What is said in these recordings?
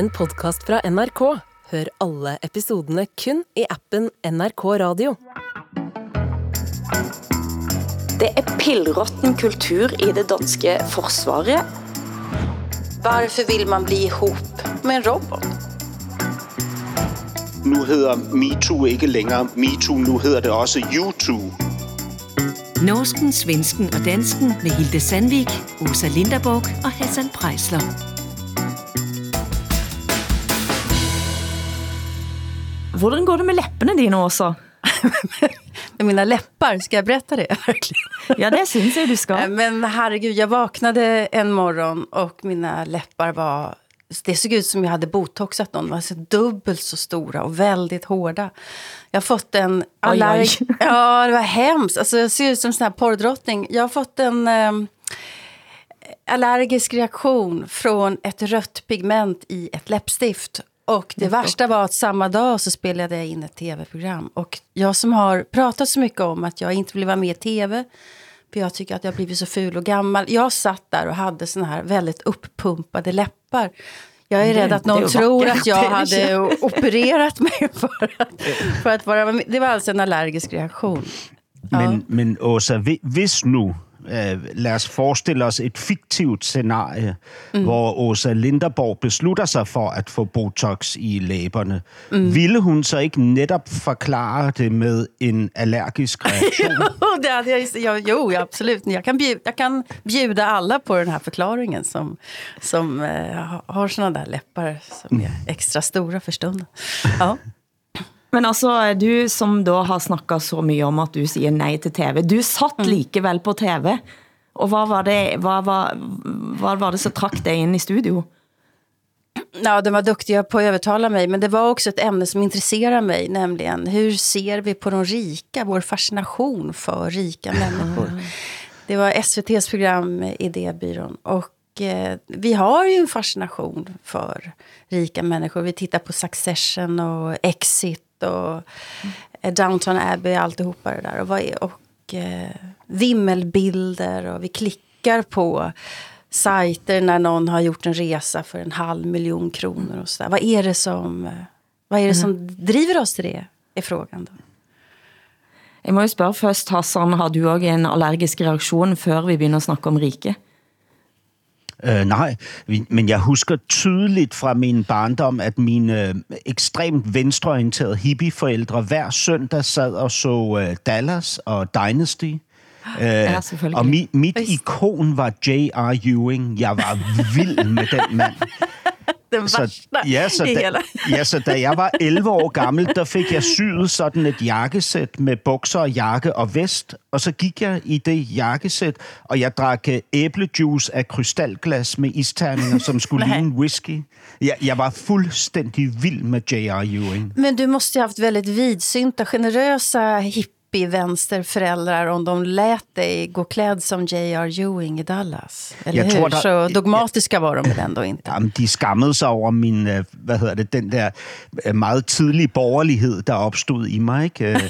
en podkast fra NRK. Hør alle episodene kun i appen NRK Radio. Det er pillråtten kultur i det danske forsvaret. Varför vill man bli ihop med en robot? Nu hedder MeToo ikke længere MeToo, nu hedder det også YouTube. Norsken, svensken og dansken med Hilde Sandvik, Åsa Linderborg og Hassan Prejsler. Hvordan går det med läpparna dine, Åsa? Med mina läppar, ska jag berätta det? Ja, det syns jeg du Eh, skal. Men herregud, jag vaknade en morgon och mina läppar var... Det såg ut som jag hade botoxat dem. De var så dubbelt så stora och väldigt hårda. Jag har fått en allerg... oj. Ja, det var hemskt. Alltså, jag ser ut som en sån här porrdrottning. Jag har fått en ehm, allergisk reaktion från ett rött pigment i ett läppstift. Och det värsta var att samma dag så spelade jag in ett tv-program. Och jag som har pratat så mycket om att jag inte vill vara med i tv. För jag tycker att jag har blivit så ful och gammal. Jag satt där och hade såna här väldigt uppumpade läppar. Jag är Det- rädd att någon tror att jag hade opererat mig för att, för att vara med. Det var alltså en allergisk reaktion. Men, men Åsa, hvi- hvis nu, øh, lad os forestille os et fiktivt scenarie, mm. hvor Åsa Linderborg beslutter sig for at få Botox i læberne. Mm. Ville hun så ikke netop forklare det med en allergisk reaktion? Jo, det hade jag, jag, jo, absolut. Jag kan, bjuda, jag kan bjuda alla på den här förklaringen som, som eh, ha- har såna där läppar som är extra stora för stunden. Ja. Men altså, du som da har snakket så mye om at du siger nej til TV, du satt likevel på TV, og hvad var det, hvad var, hvad var det så trak dig ind i studio? Ja, de var duktiga på att övertala mig, men det var också ett ämne som intresserar mig, nämligen hur ser vi på de rika, vår fascination för rika människor. Det var SVTs program Idébyrån och eh, vi har ju en fascination för rika människor. Vi tittar på Succession och Exit och eh, Downton Abbey, alltihopa det där. Och, vad är, och eh, vimmelbilder och vi klickar på sajter när någon har gjort en resa för en halv miljon kronor och sådär. Vad är det som, eh, vad är det som driver oss till det, är frågan då. Jeg må jo spørge først, Hassan, har du også en allergisk reaktion, før vi begynder at snakke om rike? Øh, nej, men jeg husker tydeligt fra min barndom, at mine øh, ekstremt venstreorienterede hippieforældre hver søndag sad og så øh, Dallas og Dynasty. Øh, Ja, og mi, mit ikon var J.R. Ewing. Jeg var vild med den mand. Den Så, värsta ja, så da, ja, så da jeg var 11 år gammel, der fik jeg syet sådan et jakkesæt med bukser, jakke og vest, og så gik jeg i det jakkesæt, og jeg drak øh, æblejuice af krystalglas med isterninger, som skulle ligne whisky. Jeg, jeg var fuldstændig vild med J.R. Ewing. Men du måste ha haft väldigt vidsynta, generösa hippie-vänsterföräldrar om de lät dig gå klädd som J.R. Ewing i Dallas. Eller Jag hur? tror, der- Så dogmatiska var de väl ändå inte? Jamen, de skammede sig over min, øh, hvad hedder det, den der øh, meget tidlige borgerlighed, der opstod i mig, ikke? Øh,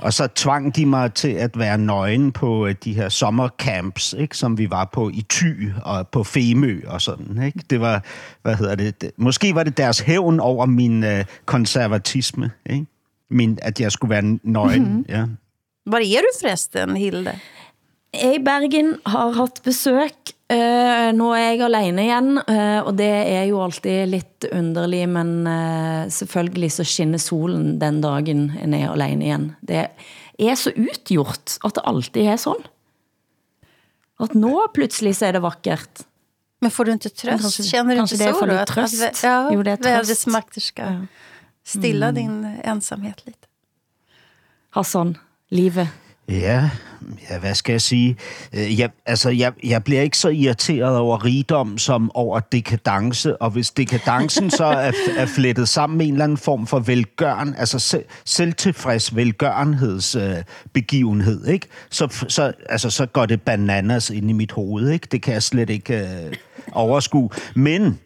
Og så tvang de mig til at være nøgen på de her sommercamps, ikke? Som vi var på i Thy og på Femø og sådan, ikke? Det var, hvad hedder det, det måske var det deres hævn over min øh, konservatisme, ikke? Min, at jeg skulle være nøgen, mm-hmm. ja. Var är du förresten, Hilde? Jeg i Bergen har haft besøg. Uh, nu er jeg alene igen, uh, og det er jo altid lidt underligt, men uh, selvfølgelig så skinner solen den dagen en er alene igen. Det er så utgjort, at det alltid er sådan. At nå pludselig så er det vackert. Men får du inte tröst? Kanske- Känner du kanske inte det är så då? lite Att, tröst. att, ja, Jo, det är tröst. vädrets makter ska Ja. stilla din ensamhet lite. Hassan, livet. Ja, ja, hvad skal jeg sige? Øh, Jeg, altså, jeg, jeg bliver ikke så irriteret over rigdom som over dekadence, og hvis dekadencen så er, er flettet sammen med en eller anden form for velgøren, altså se, selvtilfreds velgørenhedsbegivenhed, øh, ikke? Så, så, altså, så går det bananas ind i mit hoved. Ikke? Det kan jeg slet ikke øh, overskue. Men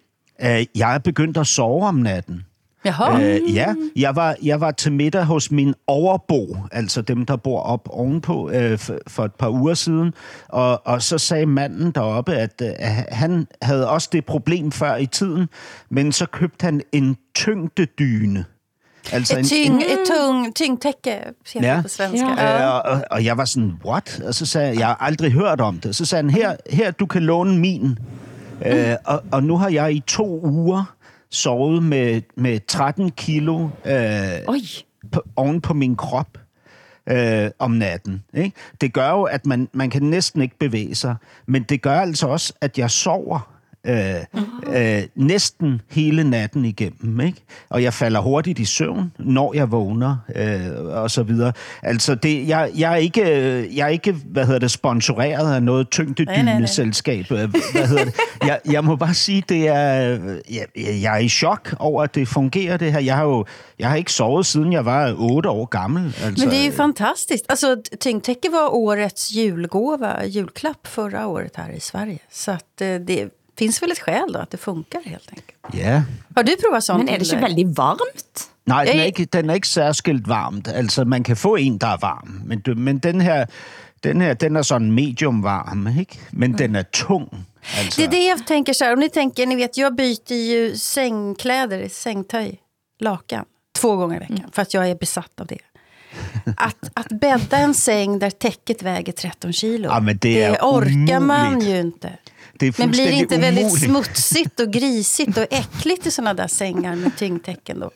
øh, jeg er begyndt at sove om natten. Jaha. Øh, ja, jeg var, jeg var til middag hos min overbo, altså dem, der bor op ovenpå, øh, for, for et par uger siden. Og, og så sagde manden deroppe, at øh, han havde også det problem før i tiden, men så købte han en tyngdedyne. Altså et, tyng, en, et tung, tyngdtäcke, siger ja. på svenska. Ja. Øh, og, og jeg var sådan, what? Og så sagde jeg, jeg har aldrig hørt om det. Så sagde han, her, her du kan låne min. Mm. Øh, og, og nu har jeg i to uger sovet med, med 13 kilo øh, på, oven på min krop øh, om natten. Ikke? Det gør jo, at man, man kan næsten ikke bevæge sig, men det gør altså også, at jeg sover øh, øh, næsten hele natten igennem. Ikke? Og jeg falder hurtigt i søvn, når jeg vågner, øh, og så videre. Altså, det, jeg, jeg, er ikke, jeg er ikke, hvad hedder det, sponsoreret af noget tyngdedyneselskab. Hvad hedder det? Jeg, jeg må bare sige, det er, jeg, jeg er i chok over, at det fungerer, det her. Jeg har jo jeg har ikke sovet, siden jeg var otte år gammel. Altså. Men det är ju fantastiskt. Alltså, Tyngdtäcke var årets julgåva, julklapp förra året här i Sverige. Så att eh, det finns väl ett skäl då, att det funkar helt enkelt. Ja. Har du provat sånt? Men är det ikke väldigt varmt? Nej, den er, ikke, den er ikke særskilt varmt. Altså, man kan få en, der er varm. Men, men den her, den her, den er sådan medium varm, ikke? Men mm. den er tung. Altså. Det är det jag tänker så här, om ni tänker, ni vet, jag byter ju sängkläder, sängtöj, lakan, två gånger i veckan. Mm. För att jag är besatt av det. Att, att bädda en säng där täcket väger 13 kilo, ja, det, det orkar man ju inte. Det Men blir det inte umuligt. väldigt smutsigt och grisigt och äckligt i sådana där sängar med tyngdtäcken då?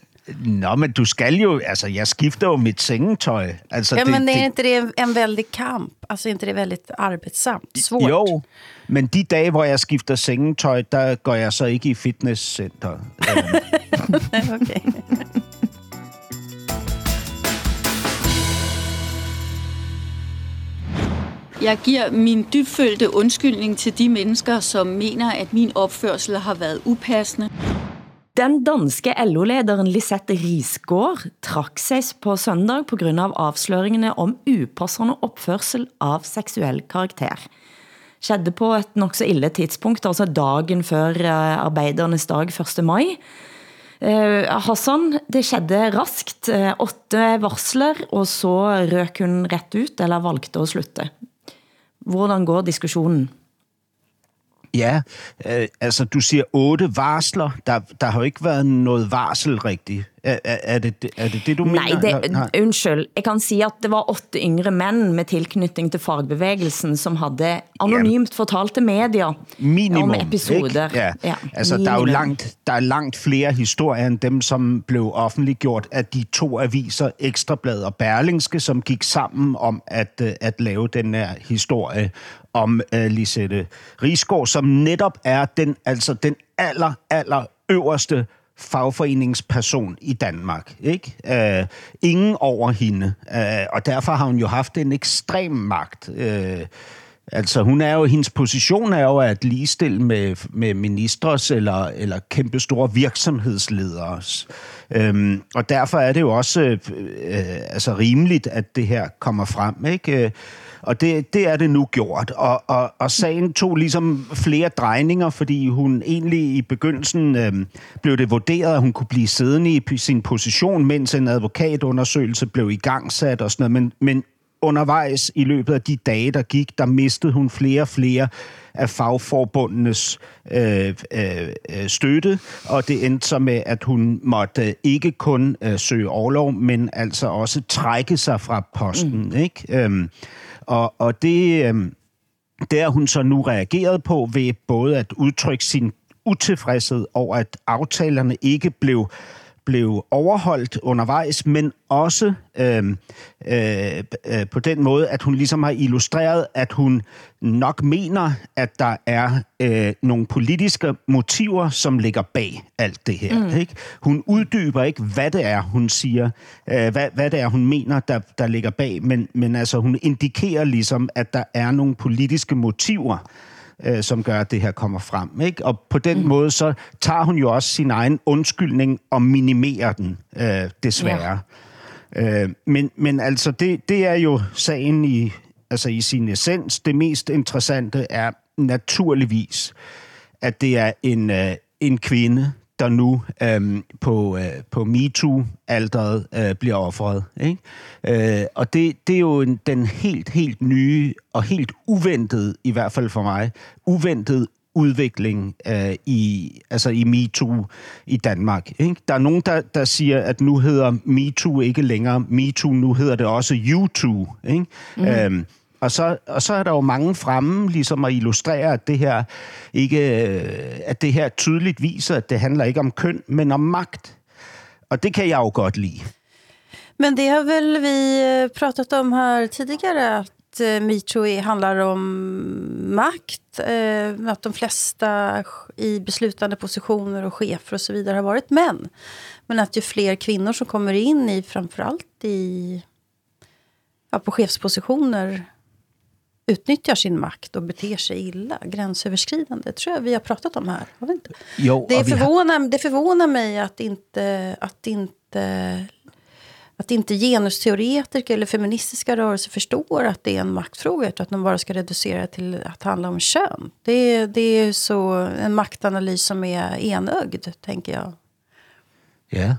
Nå, men du skal jo... Altså, jeg skifter jo mit sengetøj. Altså, ja, det, men är det, inte det en väldig kamp? Alltså, inte det väldigt arbetsamt? Svårt? Jo, men de dage, hvor jeg skifter sengetøj, der går jeg så ikke i fitnesscenter. okay. Jeg giver min dybfølte undskyldning til de mennesker, som mener, at min opførsel har været upassende. Den danske LO-lederen Lisette Risgaard trak sig på søndag på grund av afsløringene om upassende opførsel av seksuel karakter. Skedde på et nok så ille tidspunkt, altså dagen før eh, arbeidernes dag 1. maj. Uh, Hassan, det skedde raskt, uh, åtte varsler, og så røk hun ret ut, eller valgte at slutte. Hvordan går diskussionen? Ja, øh, altså du siger otte varsler. Der, der har jo ikke været noget varsel rigtigt. Er, er, er, det, er det det, du Nej, mener? det, Nej, undskyld. Jeg kan sige, at det var åtte yngre mænd med tilknytning til fagbevægelsen, som havde anonymt fortalt til media minimum, om episoder. Ikke? Ja. ja, altså minimum. der er jo langt, der er langt flere historier end dem, som blev offentliggjort af de to aviser, Ekstrablad og Berlingske, som gik sammen om at, øh, at lave den her historie om øh, Lisette Risgaard, som netop er den, altså den aller, aller øverste fagforeningsperson i Danmark. Ikke? Øh, ingen over hende. øh, og derfor har hun jo haft en ekstrem magt. Øh, altså, hun er jo, hendes position er jo at ligestille med, med ministres eller, eller kæmpestore virksomhedsledere. Um, øhm, og derfor er det jo også øh, øh, altså rimeligt, at det her kommer frem. Ikke? Øh, og det, det er det nu gjort. Og, og, og sagen tog ligesom flere drejninger, fordi hun egentlig i begyndelsen øh, blev det vurderet, at hun kunne blive siddende i sin position, mens en advokatundersøgelse blev igangsat og sådan noget. Men, men undervejs i løbet af de dage, der gik, der mistede hun flere og flere af fagforbundenes øh, øh, støtte, og det endte så med, at hun måtte ikke kun øh, søge overlov, men altså også trække sig fra posten. Mm. Ikke? Øhm, og, og det, øh, det hun så nu reageret på ved både at udtrykke sin utilfredshed over, at aftalerne ikke blev blev overholdt undervejs, men også øh, øh, øh, på den måde, at hun ligesom har illustreret, at hun nok mener, at der er øh, nogle politiske motiver, som ligger bag alt det her. Mm. Ikke? Hun uddyber ikke, hvad det er, hun siger, øh, hvad, hvad det er, hun mener, der, der ligger bag, men, men altså, hun indikerer ligesom, at der er nogle politiske motiver, øh, som gør, at det her kommer frem. Ikke? Og på den mm. måde, så tager hun jo også sin egen undskyldning og minimerer den, øh, desværre. Ja. Øh, men, men altså, det, det er jo sagen i, altså i sin essens. Det mest interessante er naturligvis, at det er en, øh, en kvinde, der nu øhm, på, øh, på MeToo-alderet øh, bliver offret. Ikke? Øh, og det, det er jo en, den helt, helt nye og helt uventet, i hvert fald for mig, uventet udvikling øh, i, altså i MeToo i Danmark. Ikke? Der er nogen, der, der siger, at nu hedder MeToo ikke længere MeToo, nu hedder det også YouToo. Ikke? Mm. Øhm, og så, og så er der jo mange fremme, ligesom at illustrere, at det her ikke, øh, at det her tydeligt viser, at det handler ikke om køn, men om magt. Og det kan jeg jo godt lide. Men det har väl vi øh, pratat om här tidigare, att øh, metoo handlar om makt. Eh, att de flesta i beslutande positioner och chefer och så vidare har varit män. Men att ju fler kvinnor som kommer in i, framförallt i, ja, på chefspositioner utnyttjar sin makt och beter sig illa, gränsöverskridande. Tror jag vi har pratat om här. Har vi inte? Jo, det, förvånar, det förvånar mig att inte, att inte att inte genusteoretiker eller feministiska rörelser förstår att det är en maktfråga utan att de bara ska reducera till att handla om kön. Det, det är så en maktanalys som är enögd, tänker jag. Ja,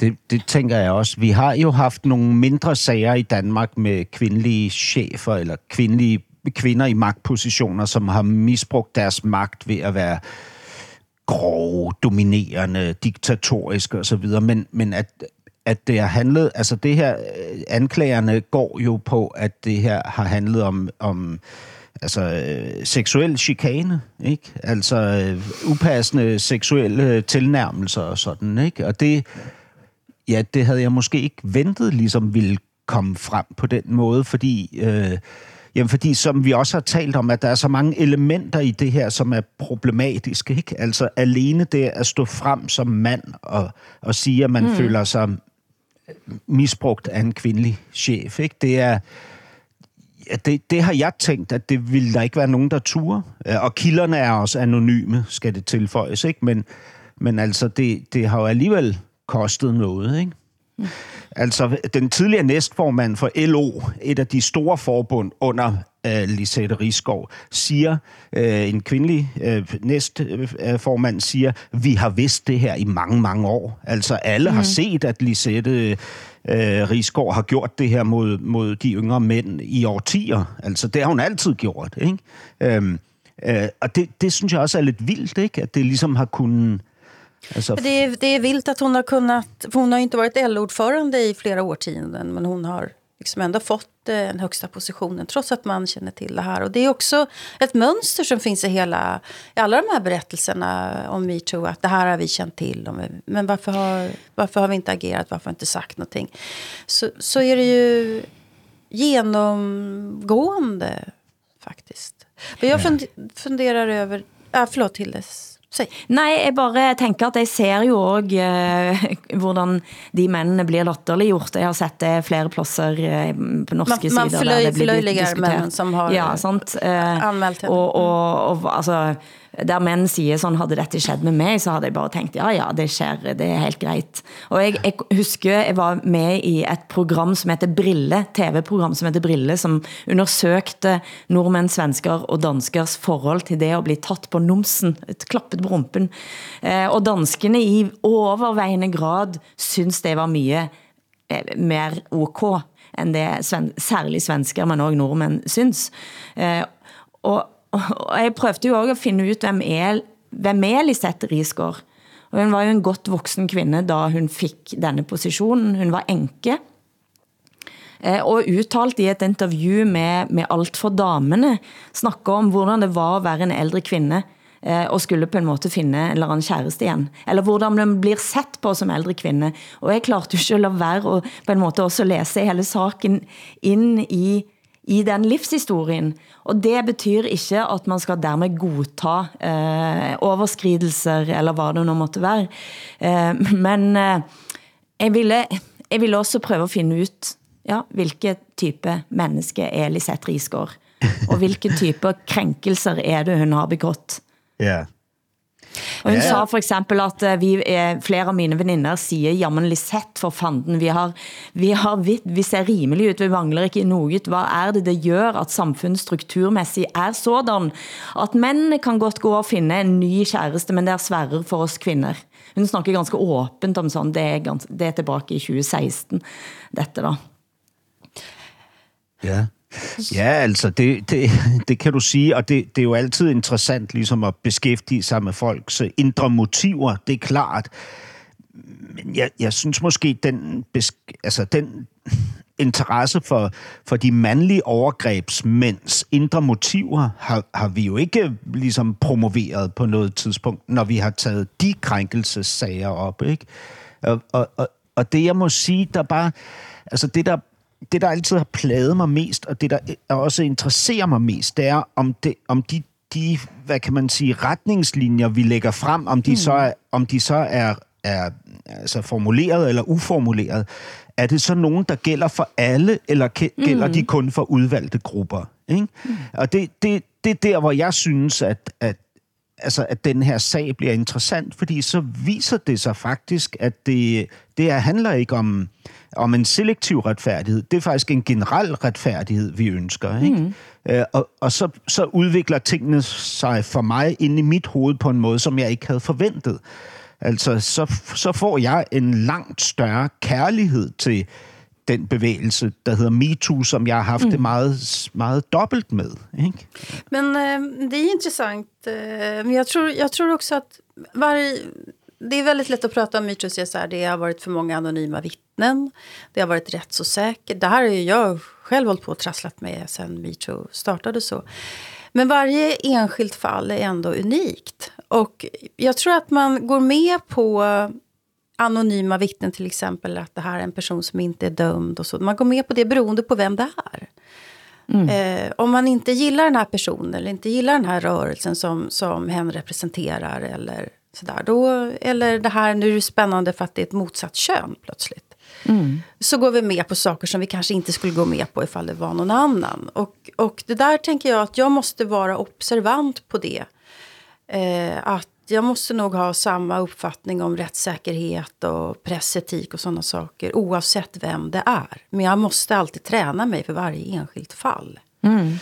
det, det tænker jeg også. Vi har jo haft nogle mindre sager i Danmark med kvindelige chefer eller kvindelige kvinder i magtpositioner, som har misbrugt deres magt ved at være grove, dominerende, diktatoriske osv., men, men at, at det har handlet, altså det her, øh, anklagerne går jo på, at det her har handlet om, om altså øh, seksuel chikane, ikke? Altså øh, upassende seksuelle øh, tilnærmelser og sådan, ikke? Og det, ja, det havde jeg måske ikke ventet, ligesom ville komme frem på den måde, fordi, øh, jamen fordi som vi også har talt om, at der er så mange elementer i det her, som er problematiske, ikke? Altså alene det at stå frem som mand og, og sige, at man mm. føler sig misbrugt af en kvindelig chef, ikke? Det er, Ja, det, det har jeg tænkt, at det ville der ikke være nogen, der turer. Og kilderne er også anonyme, skal det tilføjes, ikke? Men, men altså, det, det har jo alligevel kostet noget, ikke? Mm. Altså, den tidligere næstformand for LO, et af de store forbund under uh, Lisette Riskov, siger, uh, en kvindelig uh, næstformand siger, vi har vidst det her i mange, mange år. Altså, alle mm. har set, at Lisette uh, Riskov har gjort det her mod, mod de yngre mænd i årtier. Altså, det har hun altid gjort, ikke? Um, uh, og det, det synes jeg også er lidt vildt, ikke? At det ligesom har kunnet Alltså, Det är, det är vilt att hon har kunnat, hon har inte varit LO-ordförande i flera årtionden, men hon har liksom ändå fått eh, den högsta positionen trots att man känner till det här. Och det är också ett mönster som finns i, hela, i alla de här berättelserna om metoo, att det här har vi känt till. om- Men varför har, varför har vi inte agerat, varför har vi inte sagt någonting? Så, så är det ju genomgående faktiskt. Men jag fund, funderar över, ja, förlåt Hildes, säg. Nej, jeg bare tænker at jeg ser jo også, eh, hvordan de mændene bliver latterliggjort. Jeg har sett det flere pladser eh, på norske Man- man sider. forløy- der det blir forløyliger diskutert. mænd, som har, ja, sant? Eh, anmeldt henne. og, og, og altså, der mænd siger sådan, havde dette skjedd med mig, så havde jeg bare tænkt, ja, ja, det sker, det er helt grejt. Og jeg, jeg husker, jeg var med i et program, som heter Brille, TV-program, som heter Brille, som undersøgte nordmænd, svensker og danskers forhold til det at blive tatt på numsen, et klappet på rumpen. Eh, og danskene i overvejende grad synes det var mye eh, mer ok end det sven særligt svensker, men også nordmænd synes. Eh, og, og jeg prøvede jo også at finde ut, hvem er, hvem er Lisette Risgaard? Og hun var jo en godt voksen kvinde, da hun fik denne position. Hun var enke. Eh, og uttalt i et interview med, med Alt for damene, snakker om, hvordan det var at være en ældre kvinde, eh, og skulle på en måte finde en eller anden kæreste igen. Eller hvordan man blir sett på som ældre kvinde. Og jeg klarte jo ikke at lade være og på en måte også læse hele saken ind i, i den livshistorien. Og det betyder ikke, at man skal dermed godta eh, overskridelser, eller hvad det nu måtte være. Eh, men eh, jeg, ville, jeg ville også prøve at finde ut, ja, hvilke type menneske er Lisette Risgaard, og hvilke typer krænkelser er det, hun har begått. Ja. Og hun Ja. ja. sa for eksempel at eh, vi, eh, flere av mine veninder siger, jamen Lisette for fanden, vi, har, vi, har, vi, vi ser rimelig ut, vi mangler ikke noget. Hvad er det, det gør at samfundet strukturmæssigt er sådan, at mændene kan godt gå og finde en ny kæreste, men det er sværere for os kvinder. Hun snakker ganske åbent om sådan, det er, gans, det er tilbage i 2016, dette da. Ja. Ja, altså, det, det, det kan du sige, og det, det er jo altid interessant ligesom at beskæftige sig med folks indre motiver, det er klart. Men jeg, jeg synes måske, den, altså, den interesse for, for de mandlige overgrebsmænds indre motiver har, har vi jo ikke ligesom promoveret på noget tidspunkt, når vi har taget de krænkelsessager op, ikke? Og, og, og, og det jeg må sige, der bare, altså det der det, der altid har plaget mig mest, og det, der også interesserer mig mest, det er, om, det, om de, de, hvad kan man sige, retningslinjer, vi lægger frem, om de mm. så er, om de så er, er altså formuleret eller uformuleret. Er det så nogen, der gælder for alle, eller ke- gælder mm. de kun for udvalgte grupper? Ikke? Mm. Og det, det, det er der, hvor jeg synes, at, at altså, at den her sag bliver interessant, fordi så viser det sig faktisk, at det, det her handler ikke om, om en selektiv retfærdighed. Det er faktisk en generel retfærdighed, vi ønsker. Ikke? Mm. Øh, og og så, så udvikler tingene sig for mig ind i mit hoved på en måde, som jeg ikke havde forventet. Altså, så, så får jeg en langt større kærlighed til den bevægelse, der hedder MeToo, som jeg har haft mm. det meget, meget dobbelt med. Ikke? Men eh, det är intressant. Men jag tror, jag tror också att varje, det är väldigt lätt att prata om metoo och säga så här, det har varit för många anonyma vittnen. Det har varit rättsosäkert. Det här har ju jag själv hållit på och trasslat med sen metoo startade så. Men varje enskilt fall är ändå unikt. Och jag tror att man går med på anonyma vittnen till exempel, att det här är en person som inte är dömd och så. Man går med på det beroende på vem det är. Eh, om man inte gillar den här personen eller inte gillar den här rörelsen som, som hen representerar eller sådär, då, eller det här, nu är det spännande för att det är ett motsatt kön plötsligt. Så går vi med på saker som vi kanske inte skulle gå med på ifall det var någon annan. Och, och det där tänker jag att jag måste vara observant på det. Eh, att jag måste nog ha samma uppfattning om rättssäkerhet och pressetik och sådana saker oavsett vem det är. Men jag måste alltid träna mig för varje enskilt fall. Mm.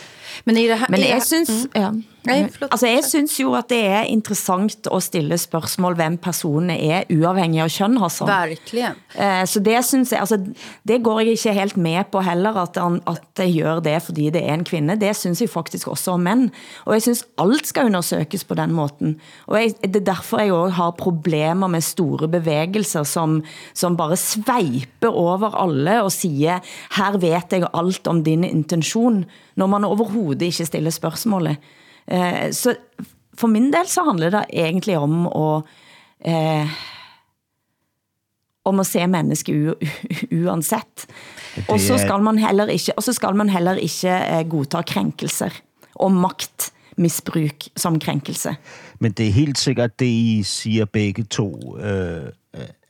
Men i det här... Men jeg synes, ja. Nej, förlåt. altså jeg synes jo, at det er interessant at stille spørgsmål, hvem personen er, uafhængig av køn, Hassan. Verkligen. Eh, Så det synes jeg, altså, det går jeg ikke helt med på heller, at, han, at det gør det, fordi det er en kvinde. Det synes jeg faktisk også om mænd. Og jeg synes alt skal undersøges på den måten. Og jeg, det er derfor jeg også har problemer med store bevægelser, som, som bare sveiper over alle og siger, her vet jeg alt om din intention, når man overhovedet ikke stiller spørgsmålet. Eh, Så for min del så handler det egentlig om at eh, om at se menneske uansett. Og så er- skal man heller ikke, og så skal man heller ikke eh, godta krænkelser og magtmisbruk som krænkelse. Men det er helt sikkert, det I siger begge to, øh,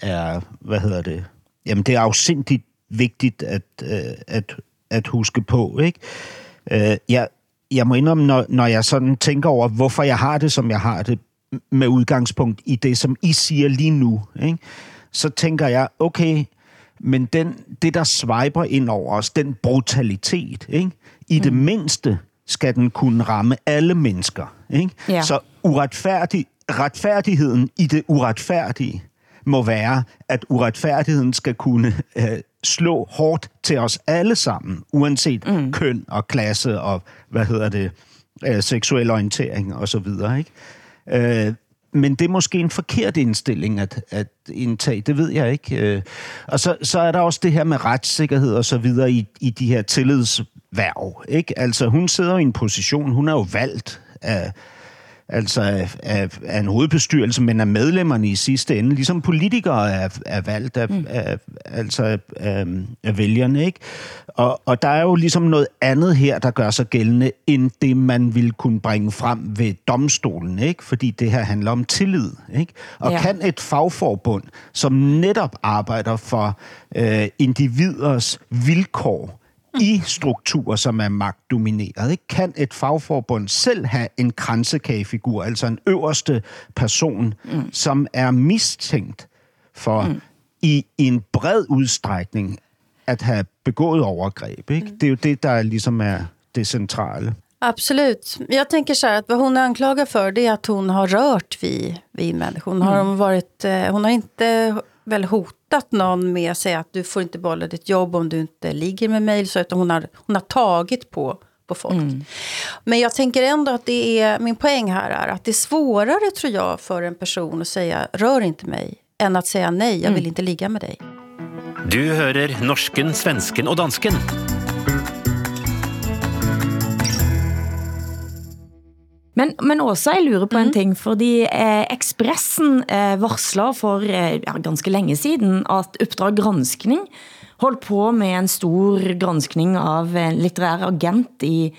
er, hvad hedder det? Jamen, det er afsindigt vigtigt at, øh, at, at huske på, ikke? Øh, jeg, jeg må indrømme, når, når jeg sådan tænker over, hvorfor jeg har det, som jeg har det, med udgangspunkt i det, som I siger lige nu, ikke? så tænker jeg, okay, men den, det, der swiper ind over os, den brutalitet, ikke? i det mindste skal den kunne ramme alle mennesker. Ikke? Ja. Så uretfærdig, retfærdigheden i det uretfærdige må være, at uretfærdigheden skal kunne øh, slå hårdt til os alle sammen, uanset mm. køn og klasse og, hvad hedder det, øh, seksuel orientering og så videre, ikke? Øh, men det er måske en forkert indstilling at, at indtage, det ved jeg ikke. Øh, Og så, så er der også det her med retssikkerhed og så videre i, i de her tillidsværv. Ikke? Altså hun sidder i en position, hun er jo valgt af, altså af, af, af en hovedbestyrelse, men af medlemmerne i sidste ende, ligesom politikere er, er valgt af, mm. af, altså af, af, vælgerne. Ikke? Og, og der er jo ligesom noget andet her, der gør sig gældende, end det, man vil kunne bringe frem ved domstolen, ikke? fordi det her handler om tillid. Ikke? Og ja. kan et fagforbund, som netop arbejder for øh, individers vilkår i strukturer, som er magtdomineret. Ikke? Kan et fagforbund selv have en kransekagefigur, altså en øverste person, mm. som er mistænkt for mm. i, i en bred udstrækning at have begået overgreb? Ikke? Mm. Det er jo det, der ligesom er det centrale. Absolut. Jag tänker så här att vad hon är anklagad för det är att hon har rört vid, vid människor. Hon, har varit, eh, hon har inte väl hotat någon med att säga att du får inte behålla ditt jobb om du inte ligger med mig. Så utan hon har, hon har tagit på, på folk. Mm. Men jag tänker ändå att det är, min poäng här är att det är svårare tror jag för en person att säga rör inte mig. Än att säga nej, jag vill mm. inte ligga med dig. Du hører norsken, svensken og dansken. Men, men også jeg lurer på en mhm. ting, fordi eh, Expressen eh, varsler for eh, ganske længe siden, at Uppdrag Granskning holdt på med en stor granskning av en litterær agent i,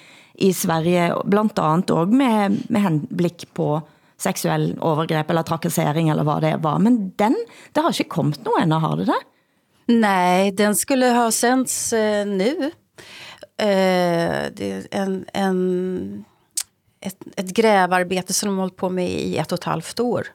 i Sverige, blandt andet også med, med henblik på seksuel overgreb eller trakassering eller hvad det var. Men den, det har ikke kommet nogen enda, har det det? Nej, den skulle ha sänds eh, nu. Eh, det är en, en ett, ett grävarbete som de hållit på med i ett och ett halvt år.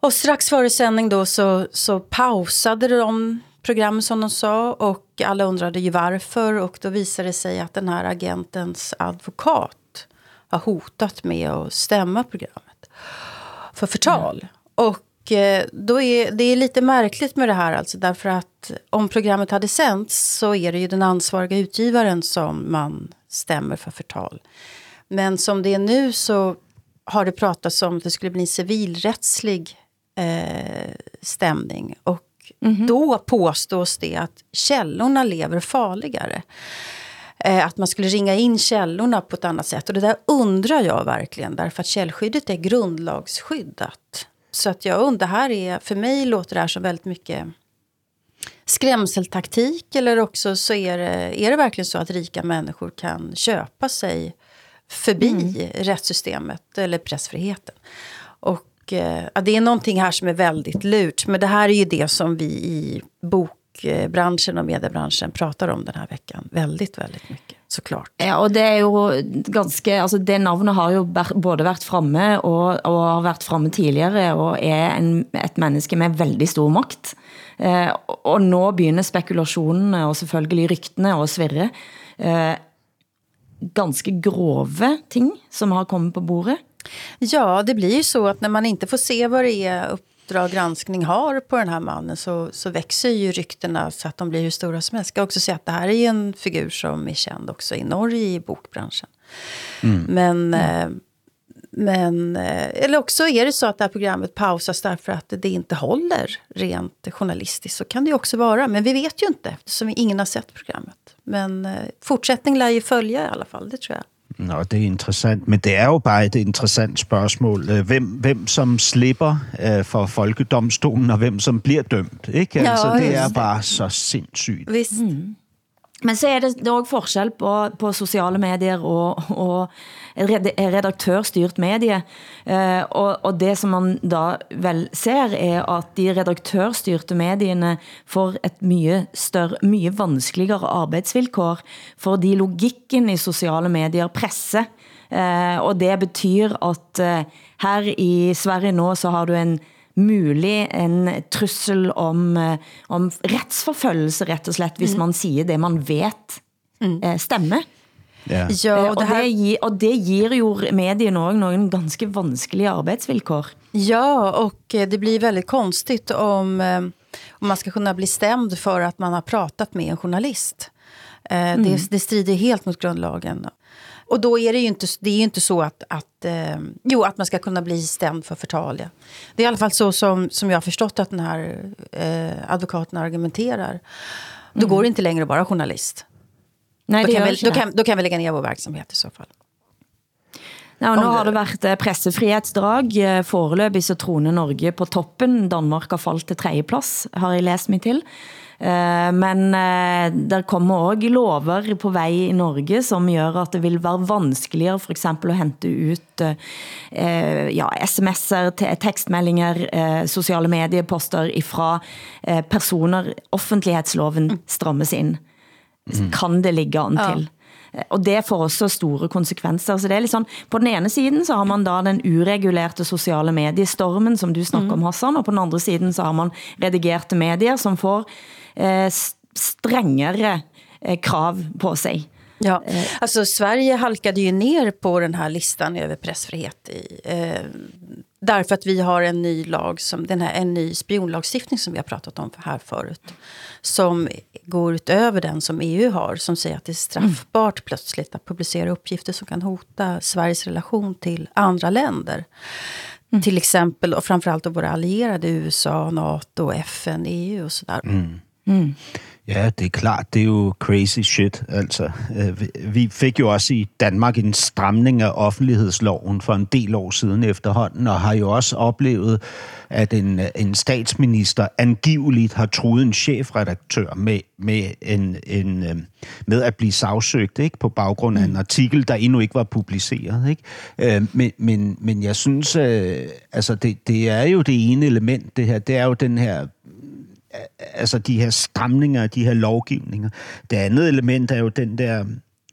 Och strax före sändning då så, så pausade de programmet som de sa och alla undrade ju varför och då visade det sig att den här agentens advokat har hotat med att stämma programmet för förtal. Mm. Och eh, då är det är lite märkligt med det här alltså därför att om programmet hade sänts så är det ju den ansvariga utgivaren som man stämmer för förtal. Men som det är nu så har det pratats om att det skulle bli en civilrättslig eh, stämning. Och mm -hmm. då påstås det att källorna lever farligare. Eh, att man skulle ringa in källorna på ett annat sätt. Och det där undrar jag verkligen, därför att källskyddet är grundlagsskyddat. Så att jag undrar, här är, för mig låter det här som väldigt mycket skrämseltaktik. Eller också så är det, är det verkligen så att rika människor kan köpa sig förbi mm. rättssystemet eller pressfriheten. Och eh, det är någonting här som är väldigt lurt. Men det här är ju det som vi i bokbranschen och mediebranschen pratar om den här veckan. Väldigt, väldigt mycket. Såklart. Ja, og det er jo ganske, altså det navnet har jo både været fremme og, og har været fremme tidligere og er en, et menneske med veldig stor magt. Eh, og nå begynder spekulationerne og selvfølgelig ryktene at svirre. Eh, ganska grove ting som har kommit på bordet? Ja, det blir ju så att när man inte får se vad det är Uppdrag granskning har på den här mannen så, så växer ju ryktena så att de blir hur stora som helst. Jag ska också säga att det här är en figur som är känd också i Norge i bokbranschen. Mm. Men mm. Eh, men, eh, eller också är det så att det här programmet pausas därför att det inte håller rent journalistiskt. Så kan det ju också vara. Men vi vet ju inte eftersom ingen har sett programmet. Men eh, fortsättning lär ju följa i alla fall, det tror jag. Nå, det er interessant, men det er jo bare et interessant spørgsmål. Øh, hvem, hvem som slipper uh, for folkedomstolen, og hvem som bliver dømt. Ikke? Altså, det er bare så sindssygt. Visst. Mm. Men så er det, det er også forskel på, på sociale medier og, og redaktørstyrt medie. Eh, og, og det som man da vel ser er at de redaktørstyrte medierne får et mye, større, mye vanskeligere arbeidsvilkår, fordi logikken i sociale medier presser. Eh, og det betyder at eh, her i Sverige nå så har du en mulig en trussel om, om retsforfølgelse, rett og slett, hvis mm. man siger det, man vet mm. eh, Yeah. Ja, og, det her... og, det gir, og det ger jo medien også nogle ganske vanskelige arbetsvillkor. Ja, och eh, det blir väldigt konstigt om, om man ska kunna bli stämd för att man har pratat med en journalist. Mm. Det, det strider helt mot grundlagen. Och då är det ju inte, det är ju inte så att, att, eh, jo, att man ska kunna bli stämd för förtal. Ja. Det är i alla fall så som, som jag har förstått att den här eh, advokaten argumenterar. Då mm. går det inte längre att vara journalist. Nej, då, kan vi, då, kan, då kan vi lägga ner vår verksamhet i så fall. Ja, nu har det været eh, pressefrihetsdrag. Eh, Foreløbig så troner Norge på toppen. Danmark har faldt til tredjeplads, har jeg læst mig til. Eh, men der kommer også lover på vej i Norge, som gør at det vil være vanskeligere for eksempel at hente ut ja, sms'er, tekstmeldinger, sociale medieposter ifra personer. Offentlighedsloven strammes ind. Mm. kan det ligge an til. Ja. Og det får også store konsekvenser. Så det er liksom, på den ene siden så har man da den uregulerte sociale mediestormen, som du snakker mm. om, Hassan, og på den andre siden så har man redigerte medier, som får eh, strengere eh, krav på sig. Ja, alltså Sverige halkade ju ner på den här listan över pressfrihet i, eh, därför att vi har en ny lag, som, den här, en ny spionlagstiftning som vi har pratat om här förut. Som går utöver den som EU har, som säger att det är straffbart mm. plötsligt att publicera uppgifter som kan hota Sveriges relation till andra länder. Mm. Till exempel, och framförallt våra allierade, USA, NATO, FN, EU och sådär. Mm. Mm. Ja, det er klart, det er jo crazy shit. Altså, øh, vi fik jo også i Danmark en stramning af offentlighedsloven for en del år siden efterhånden, og har jo også oplevet, at en, en statsminister angiveligt har truet en chefredaktør med, med, en, en, øh, med at blive sagsøgt ikke? på baggrund af en mm. artikel, der endnu ikke var publiceret. Ikke? Øh, men, men, men jeg synes, altså det, det er jo det ene element, det her, det er jo den her altså de her stramninger, de her lovgivninger. Det andet element er jo den der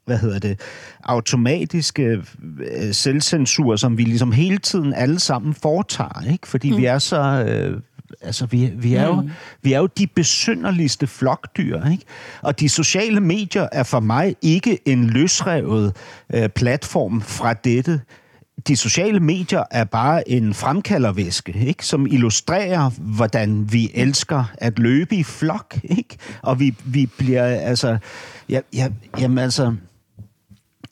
hvad hedder det, automatiske øh, selvcensur, som vi ligesom hele tiden alle sammen foretager, ikke? Fordi mm. vi er så... Øh, altså, vi, vi, er jo, mm. vi er jo de besynderligste flokdyr, ikke? Og de sociale medier er for mig ikke en løsrevet øh, platform fra dette de sociale medier er bare en fremkaldervæske, ikke? som illustrerer, hvordan vi elsker at løbe i flok. Ikke? Og vi, vi bliver, altså... Ja, ja, jamen altså...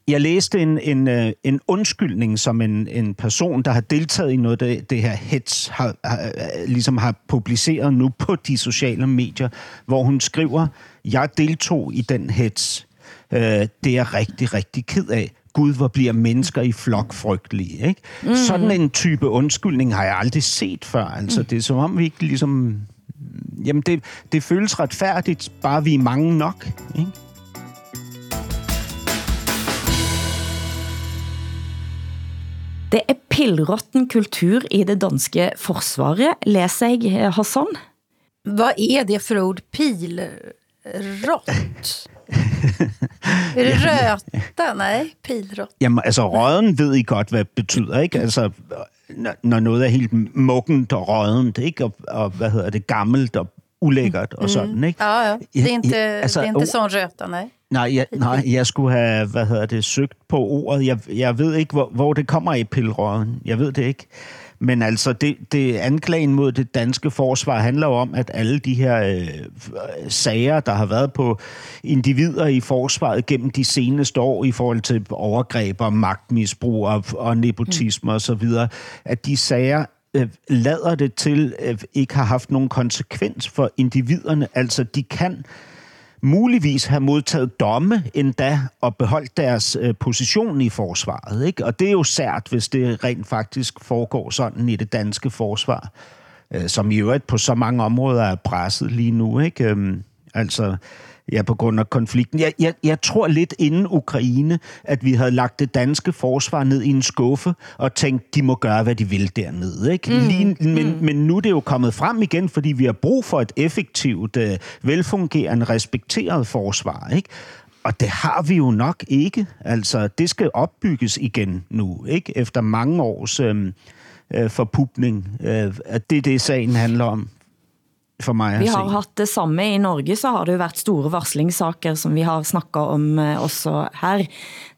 Jeg læste en, en, øh, en undskyldning, som en, en person, der har deltaget i noget af det, det her hets, har, har, øh, ligesom har publiceret nu på de sociale medier, hvor hun skriver, jeg deltog i den hets. Øh, det er jeg rigtig, rigtig ked af gud, hvor bliver mennesker i flok frygtelige. Ikke? Mm. Sådan en type undskyldning har jeg aldrig set før. Altså, mm. Det er som om, vi ikke ligesom... Jamen, det, det føles retfærdigt, bare vi er mange nok. Ikke? Det er pillrotten kultur i det danske forsvaret, læser jeg, Hassan. Hvad er det for ord? Pilrott? Er det røta? Nej, pilrot. Jamen, altså, røden ved I godt, hvad det betyder, ikke? Altså, når noget er helt muggent og rødent, ikke? Og, og hvad hedder det, gammelt og ulækkert og mm. sådan, ikke? Ja, ja. Det er ikke, altså, det er ikke sådan røta, nej. Nej, jeg, nej, jeg skulle have, hvad hedder det, søgt på ordet. Jeg, jeg ved ikke, hvor, hvor det kommer i pilrøden. Jeg ved det ikke. Men altså, det, det anklagen mod det danske forsvar handler om, at alle de her øh, sager, der har været på individer i forsvaret gennem de seneste år i forhold til overgreb og magtmisbrug og, og nepotisme mm. osv., at de sager øh, lader det til øh, ikke har haft nogen konsekvens for individerne. Altså, de kan muligvis have modtaget domme endda og beholdt deres øh, position i forsvaret. Ikke? Og det er jo sært, hvis det rent faktisk foregår sådan i det danske forsvar, øh, som i øvrigt på så mange områder er presset lige nu. Ikke? Øh, altså, ja, på grund af konflikten. Jeg, jeg, jeg tror lidt inden Ukraine, at vi havde lagt det danske forsvar ned i en skuffe og tænkt, de må gøre, hvad de vil dernede. Ikke? Mm. Lige, men, mm. men nu er det jo kommet frem igen, fordi vi har brug for et effektivt, øh, velfungerende, respekteret forsvar. Ikke? Og det har vi jo nok ikke. Altså, det skal opbygges igen nu, ikke? Efter mange års øh, øh, forpupning. Øh, det er det, sagen handler om for mig Vi har haft det samme i Norge, så har det jo været store varslingssaker, som vi har snakket om eh, også her.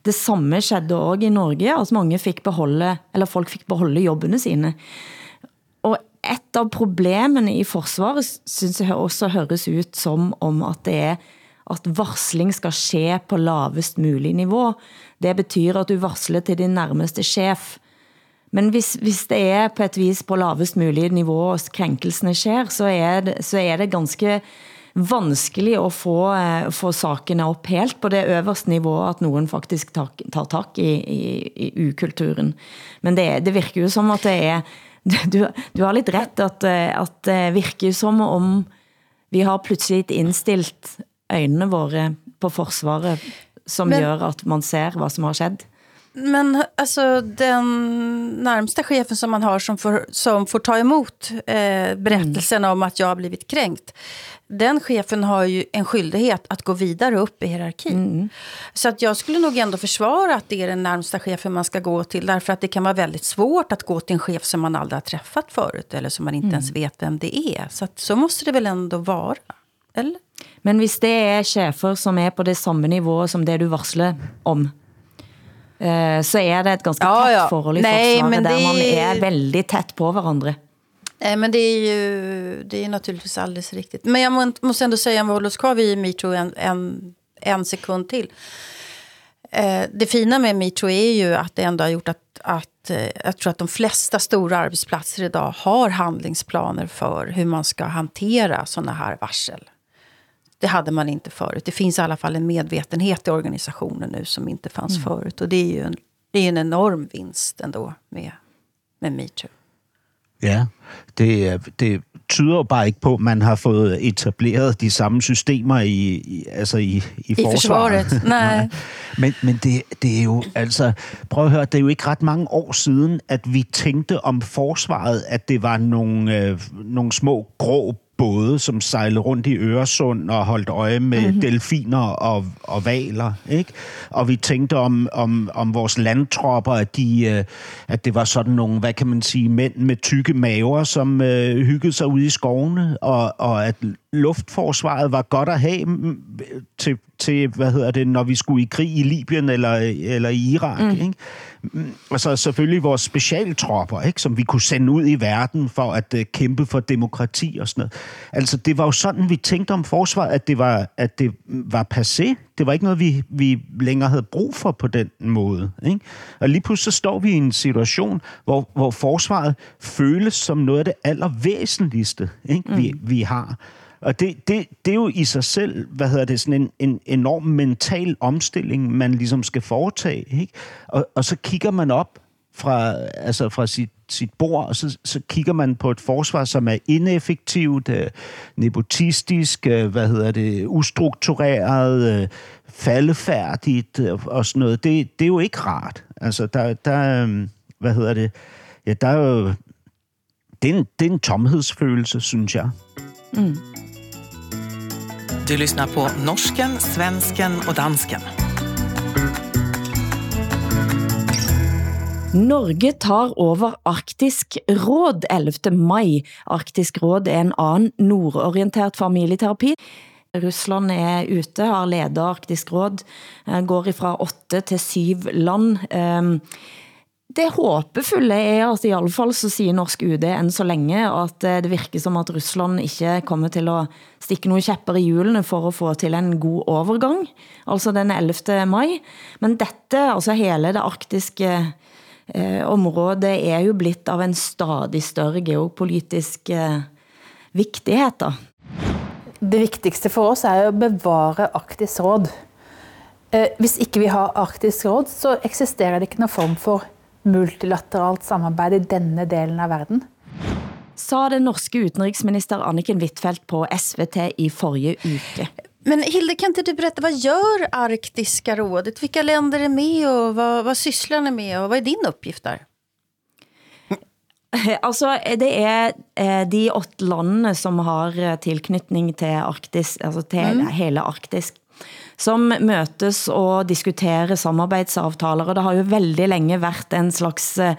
Det samme skedde også i Norge, at mange fik beholde, eller folk fik beholde jobbene sine. Og et av problemene i forsvaret, synes jeg også høres ut som om at det er at varsling skal ske på lavest mulig niveau. Det betyder at du varsler til din nærmeste chef, men hvis, hvis det er på et vis på lavest mulig niveau, og krænkelsene sker, så er det, så er det ganske vanskelig at få, uh, få sakene op helt på det øverste niveau, at nogen faktisk tar, tar tak i, i, i ukulturen. Men det, det virker jo som at det er, du, du har lidt ret, at, eh, at det virker som om vi har pludselig indstillet øjnene våre på forsvaret, som Men... gør at man ser, hvad som har skett. Men alltså den närmsta chefen som man har som får, som får ta emot eh, berättelsen mm. om att jag har blivit kränkt. Den chefen har ju en skyldighet att gå vidare upp i hierarkin. Mm. Så att jag skulle nog ändå försvara att det är den närmsta chefen man ska gå till. Därför att det kan vara väldigt svårt att gå till en chef som man aldrig har träffat förut. Eller som man inte mm. ens vet vem det är. Så att, så måste det väl ändå vara? Eller? Men hvis det er chefer, som er på det samme niveau som det du varsler om, så är det ett ganska ja, tätt ja. forhold i Nej, forsvaret, det... man är väldigt tätt på varandra. Nej, men det är ju det är naturligtvis alldeles riktigt. Men jag måste ändå säga, om vi håller oss kvar vid metoo en, en, en sekund till. Eh, det fina med metoo är ju att det ändå har gjort att, att eh, jag tror att de flesta stora arbetsplatser idag har handlingsplaner för hur man ska hantera sådana här varsel. Det hade man inte förut. Det finns i alla fall en medvetenhet i organisationen nu som inte fanns mm. förut. Och det är ju en, det är en enorm vinst ändå med, med metoo. Ja, det, det tyder bare ikke på, at man har fået etableret de samme systemer i, i altså i, i, I forsvaret. forsvaret. Nej. men men det, det er jo, altså, prøv at høre, det er jo ikke ret mange år siden, at vi tænkte om forsvaret, at det var nogle, øh, nogle små grå både, som sejlede rundt i Øresund og holdt øje med mm-hmm. delfiner og, og valer. Ikke? Og vi tænkte om, om, om vores landtropper, at, de, øh, at det var sådan nogle, hvad kan man sige, mænd med tykke maver, som øh, hyggede sig ude i skovene, og, og at luftforsvaret var godt at have til, til, hvad hedder det, når vi skulle i krig i Libyen eller, eller i Irak. Mm. Ikke? Mm, altså selvfølgelig vores specialtropper, ikke? som vi kunne sende ud i verden for at uh, kæmpe for demokrati og sådan noget. Altså det var jo sådan, vi tænkte om forsvaret, at det var, at det var passé. Det var ikke noget, vi, vi længere havde brug for på den måde. Ikke? Og lige pludselig så står vi i en situation, hvor, hvor forsvaret føles som noget af det allervæsentligste, ikke? Mm. Vi, vi har. Og det, det, det er jo i sig selv, hvad hedder det, sådan en, en enorm mental omstilling, man ligesom skal foretage. Ikke? Og, og så kigger man op fra, altså fra sit, sit bord, og så, så kigger man på et forsvar, som er ineffektivt, øh, nepotistisk, øh, hvad hedder det, ustruktureret, øh, faldefærdigt øh, og sådan noget. Det, det er jo ikke rart. Altså, der, der øh, hvad hedder det, ja, der er jo, det er en, det er en tomhedsfølelse, synes jeg. Mm. Du lyssnar på norsken, svensken och dansken. Norge tar over Arktisk råd 11. maj. Arktisk råd er en anden nordorienteret familieterapi. Rusland er ute, har ledet Arktisk råd, eh, går ifra 8 til 7 land. Ehm, det håpefulle er at i alle fall så siger norsk UD end så længe, at eh, det virker som at Rusland ikke kommer til at stikke nogle kæpper i hjulene for at få til en god overgang, altså den 11. maj. Men dette, altså hele det arktiske eh, området, er jo blitt av en stadig større geopolitisk eh, vigtighed. Da. Det vigtigste for oss er at bevare Arktisk råd. Eh, hvis ikke vi har Arktisk råd, så eksisterer det ikke nogen form for multilateralt samarbejde i denne delen av verden? Sa den norske utenriksminister Anniken Wittfeldt på SVT i forrige uke. Men Hilde, kan inte du berätta, vad gör Arktiska rådet? Vilka länder är med och vad, vad sysslar ni med och vad är din uppgift där? Altså, det er eh, de åtte landene som har eh, tilknytning til Arktis, altså til mm. hele Arktis som møtes og diskuterer samarbejdsaftaler, og det har jo veldig længe været en slags eh,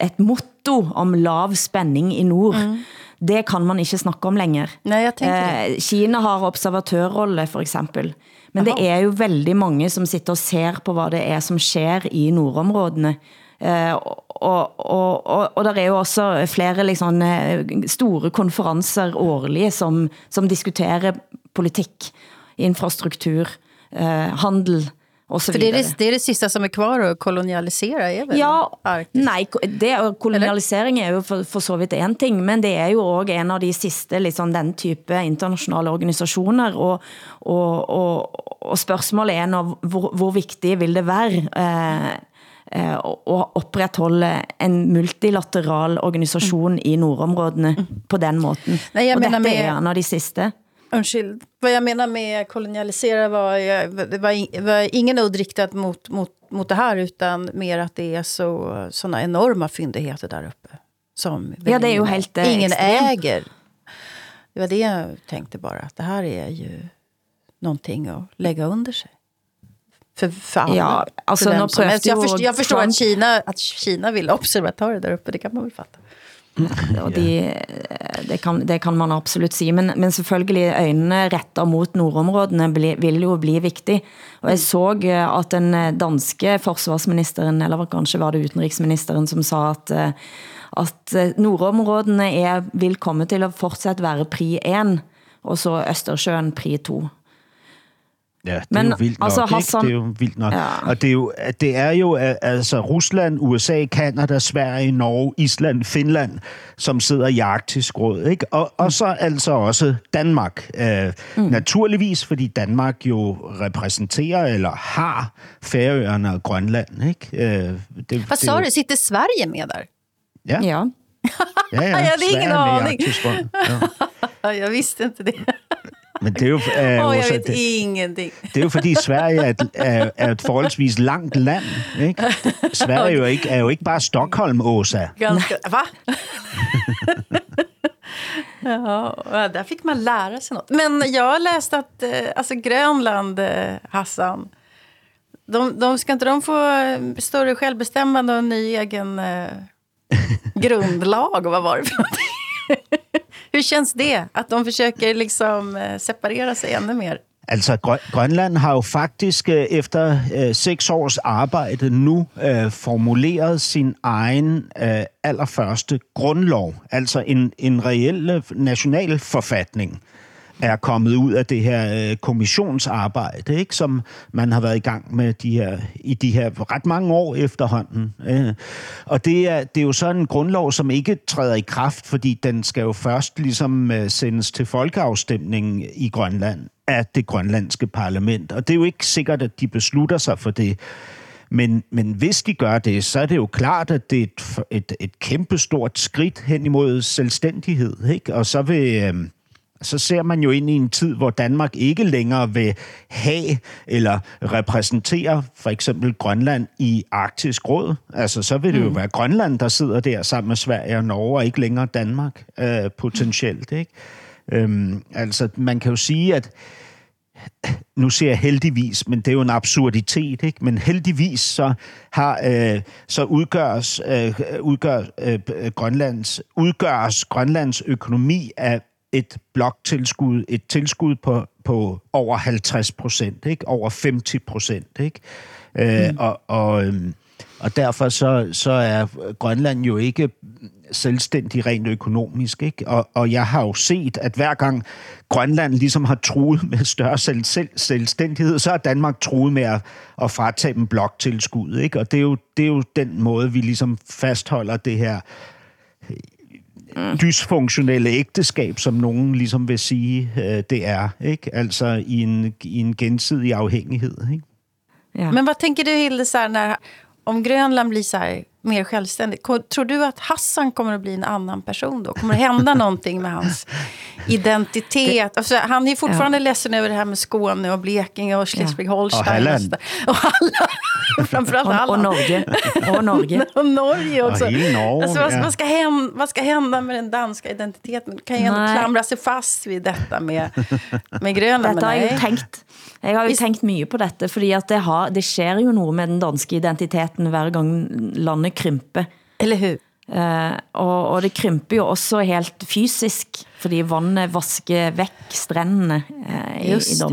et motto om lav spænding i nord. Mm. Det kan man ikke snakke om længere. Nej, jeg. Eh, Kina har observatørrolle for eksempel. Men Aha. det er jo veldig mange som sitter og ser på hvad det er som sker i nordområdene. Uh, og, og, og, og der er jo også flere liksom, store konferencer årlige som, som diskuterer politik, infrastruktur, eh, handel och så För det är det, det är det sista som är kvar att kolonialisera, är väl? Ja, Arktis? nej, det, kolonialisering är ju för, för så vidt en ting, men det är ju också en av de siste liksom, den type internationella organisationer, och, och, och, och spørgsmålet er, når, hvor, hvor vigtigt vil det være eh, eh, at opretholde en multilateral organisation mm. i nordområdene mm. på den måten. Nej, jeg og dette med... er en av de siste. Undskyld. Vad jag menar med kolonialisera var, det var, var ingen udd riktat mot, mot, mot det här, utan mer att det är så, såna enorma fyndigheter där uppe. Som Ja, det är ju helt, eh, Ingen extremt. äger. Det var det jag tänkte bara, att det här är ju någonting att lägga under sig. För, för alla. Ja, alltså, för jag, förstår, jag förstår Trump- att Kina, att Kina vill ha observatörer där uppe, det kan man väl fatta. Og de, det, kan, det kan man absolut sige, men, men selvfølgelig øjnene rettet mot nordområdene bli, vil jo bli vigtig. Og jeg så eh, at den eh, danske forsvarsministeren, eller kanskje var det utenriksministeren, som sa at, eh, at eh, nordområdene er, vil komme til at fortsat være pri 1, og så Østersjøen pri 2. Ja, det er Men jo vildt nok, altså, ikke? Hassan- Det er jo vildt nok. Ja. Og det er jo, det er jo altså Rusland, USA, Kanada, Sverige, Norge, Island, Finland, som sidder i Arktisk Råd, ikke? Og, og så altså også Danmark. Øh, mm. Naturligvis, fordi Danmark jo repræsenterer eller har Færøerne og Grønland, ikke? Øh, det, Vad det sa er du, sitter Sverige med där? Ja, ja, Ja. ja. Jag hade Sverige ingen er aning. Ja. Jag visste inte det. Men det er jo, øh, Åh, jag også- vet det, ingenting. Det er jo fordi Sverige er et, er, er et forholdsvis langt land. Ikke? Sverige er jo ikke, er jo ikke bare Stockholm, Åsa. Ganska, va? ja, där fick man lära sig något. Men jag har läst att eh, alltså Grönland, eh, Hassan, de, de, ska inte de få eh, större självbestämmande och en ny egen eh, grundlag? Och vad var det för någonting? Hur känns det? Att de försöker liksom eh, separera sig ännu mer? Altså, Grønland har jo faktisk eh, efter øh, seks års arbejde nu øh, formuleret sin egen øh, allerførste grundlov. Altså en, en reel national forfatning er kommet ud af det her øh, kommissionsarbejde, ikke, som man har været i gang med de her, i de her ret mange år efterhånden. Øh. Og det er, det er jo sådan en grundlov, som ikke træder i kraft, fordi den skal jo først ligesom øh, sendes til folkeafstemning i Grønland af det grønlandske parlament. Og det er jo ikke sikkert, at de beslutter sig for det. Men, men hvis de gør det, så er det jo klart, at det er et, et, et kæmpestort skridt hen imod selvstændighed. Ikke? Og så vil... Øh, så ser man jo ind i en tid, hvor Danmark ikke længere vil have eller repræsentere for eksempel Grønland i Arktisk Råd. Altså, så vil det jo være Grønland, der sidder der sammen med Sverige og Norge, og ikke længere Danmark øh, potentielt. Ikke? Øhm, altså, man kan jo sige, at nu ser jeg heldigvis, men det er jo en absurditet, ikke? men heldigvis så har øh, så udgøres, øh, udgør, øh, Grønlands, udgøres Grønlands økonomi af et bloktilskud, et tilskud på, på over 50 procent, ikke? over 50 procent. Ikke? Øh, og, og, øhm, og derfor så, så er Grønland jo ikke selvstændig rent økonomisk. Ikke? Og, og jeg har jo set, at hver gang Grønland ligesom har truet med større selv, selv, selvstændighed, så har Danmark truet med at, at fratage dem bloktilskud. Ikke? Og det er, jo, det er jo den måde, vi ligesom fastholder det her dysfunktionelle ægteskab, som nogen ligesom vil sige, øh, det er. Ikke? Altså i en, i en gensidig afhængighed. Ikke? Ja. Men vad tänker du Hilde, så när, om Grönland blir så här, mer självständigt, tror du att Hassan kommer att bli en annan person då? Kommer det hända någonting med hans identitet? Alltså, han är ju fortfarande ledsen över det här med Skåne och Blekinge och Schleswig-Holstein. Och Halland. Och Halland. Framförallt Halland. Norge. Og Norge. Och Norge också. Och Norge, alltså, vad, ja. vad, ska hända, vad ska hända med den danska identiteten? Kan ju ändå klamra sig fast vid detta med, med Grönland. Dette har jo nej. tenkt. Jeg har jo tenkt mye på dette, fordi at det, har, det sker jo noget med den danske identiteten hver gang landet krymper. Eller hur? Eh, og, og det krymper jo også helt fysisk, fordi vandet vasker væk strandene eh, i, i det.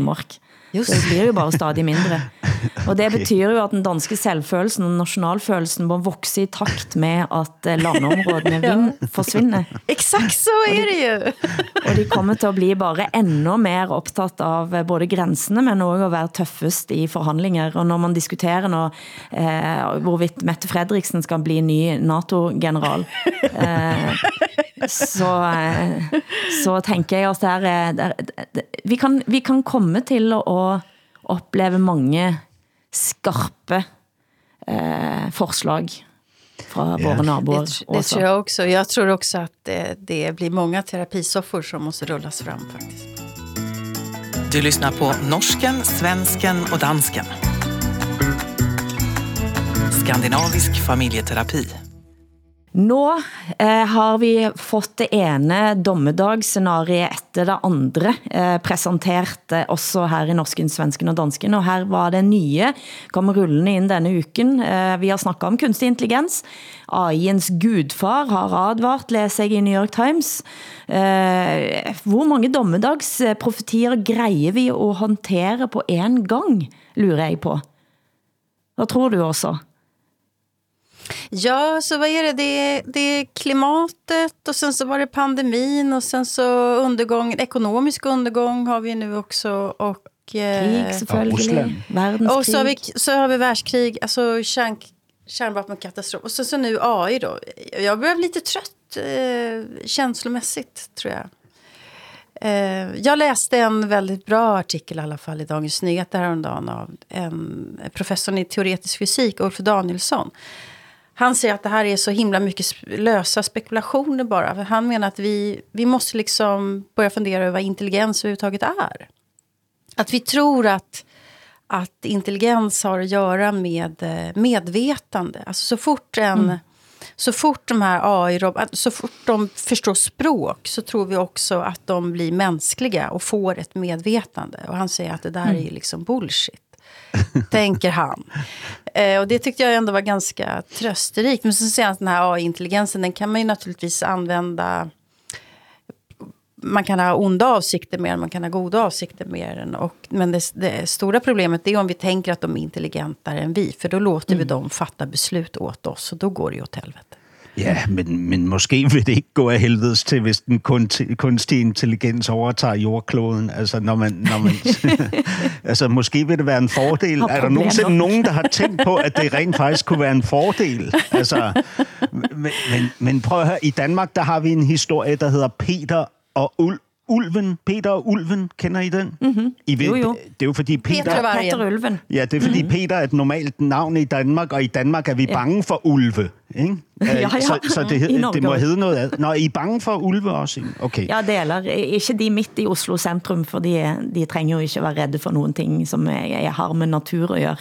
Just Så det blir jo bare stadig mindre. Og det betyder jo at den danske selvfølelsen og nationalfølelsen må vokse i takt med at eh, landområdene vind forsvinder. Exakt så är det ju! Og de kommer til at blive bare endnu mere optaget av eh, både grænsene, men også at være tøffest i forhandlinger. Og når man diskuterer nå, eh, hvorvidt Mette Frederiksen skal blive ny NATO-general, eh, så, eh, så tænker jeg at der, er- der, der, vi, kan, vi kan komme til at opleve mange skarpe eh, forslag fra Ja. våre naboer. Det, det tror jag också. Jag tror också att det, det blir många terapisoffor som måste rullas fram faktiskt. Du lyssnar på norsken, svensken och dansken. Skandinavisk familjeterapi. Nå eh, har vi fått det ene dommedagsscenariet efter det andre eh, presentert eh, også her i Norsken, Svensken og Dansken, og her var det nye, kom rullende ind denne uken. Eh, vi har snakket om kunstig intelligens. AI'ens gudfar har advart, læser jeg i New York Times. Eh, hvor mange dommedagsprofetier greier vi at håndtere på en gang, lurer jeg på. Hvad tror du også? Ja, så vad är det? Det är, det är klimatet och sen så var det pandemin och sen så undergång, ekonomisk undergång har vi nu också. Och, eh, Krig selvfølgelig, verdenskrig. Och så har vi, så har vi världskrig, alltså kärn, kärnvapenkatastrof. Och så, så nu AI då. Jag blev lite trött eh, känslomässigt tror jag. Eh, jag läste en väldigt bra artikel i alla fall i Dagens Nyheter häromdagen av en professor i teoretisk fysik, Ulf Danielsson. Han säger att det här är så himla mycket lösa spekulationer bara. För han menar att vi, vi måste liksom börja fundera över vad intelligens överhuvudtaget är. Att vi tror att, att intelligens har att göra med eh, medvetande. Alltså så fort en... Mm. Så fort de här AI, så fort de förstår språk så tror vi också att de blir mänskliga och får ett medvetande. Och han säger att det där mm. är liksom bullshit. tänker han. Eh, och det tyckte jag ändå var ganska trösterikt. Men så säger han att den här AI-intelligensen, den kan man ju naturligtvis använda man kan ha onda avsikter med den, man kan ha goda avsikter med den. Och, men det, det stora problemet är om vi tänker att de är intelligentare än vi. För då låter mm. vi dem fatta beslut åt oss och då går det ju åt helvete. Ja, men, men måske vil det ikke gå af helvedes til, hvis den kunstige intelligens overtager jordkloden. Altså, når man, når man, altså måske vil det være en fordel. Er der nogensinde nogen, der har tænkt på, at det rent faktisk kunne være en fordel? Altså, men, men, men prøv at høre, i Danmark, der har vi en historie, der hedder Peter og Ulv Ulven, Peter og Ulven, kender I den? Mm-hmm. I ved, jo, jo. Det er jo fordi Peter... Peter, Peter Ulven. Ja, det er fordi mm-hmm. Peter er et normalt navn i Danmark, og i Danmark er vi ja. bange for ulve. Ikke? ja, ja. Så, så det, det må hedde noget af. Nå, I er bange for ulve også? Okay. Ja, det er ikke de midt i Oslo centrum, for de, de trænger jo ikke være redde for nogen ting, som jeg har med natur at gøre.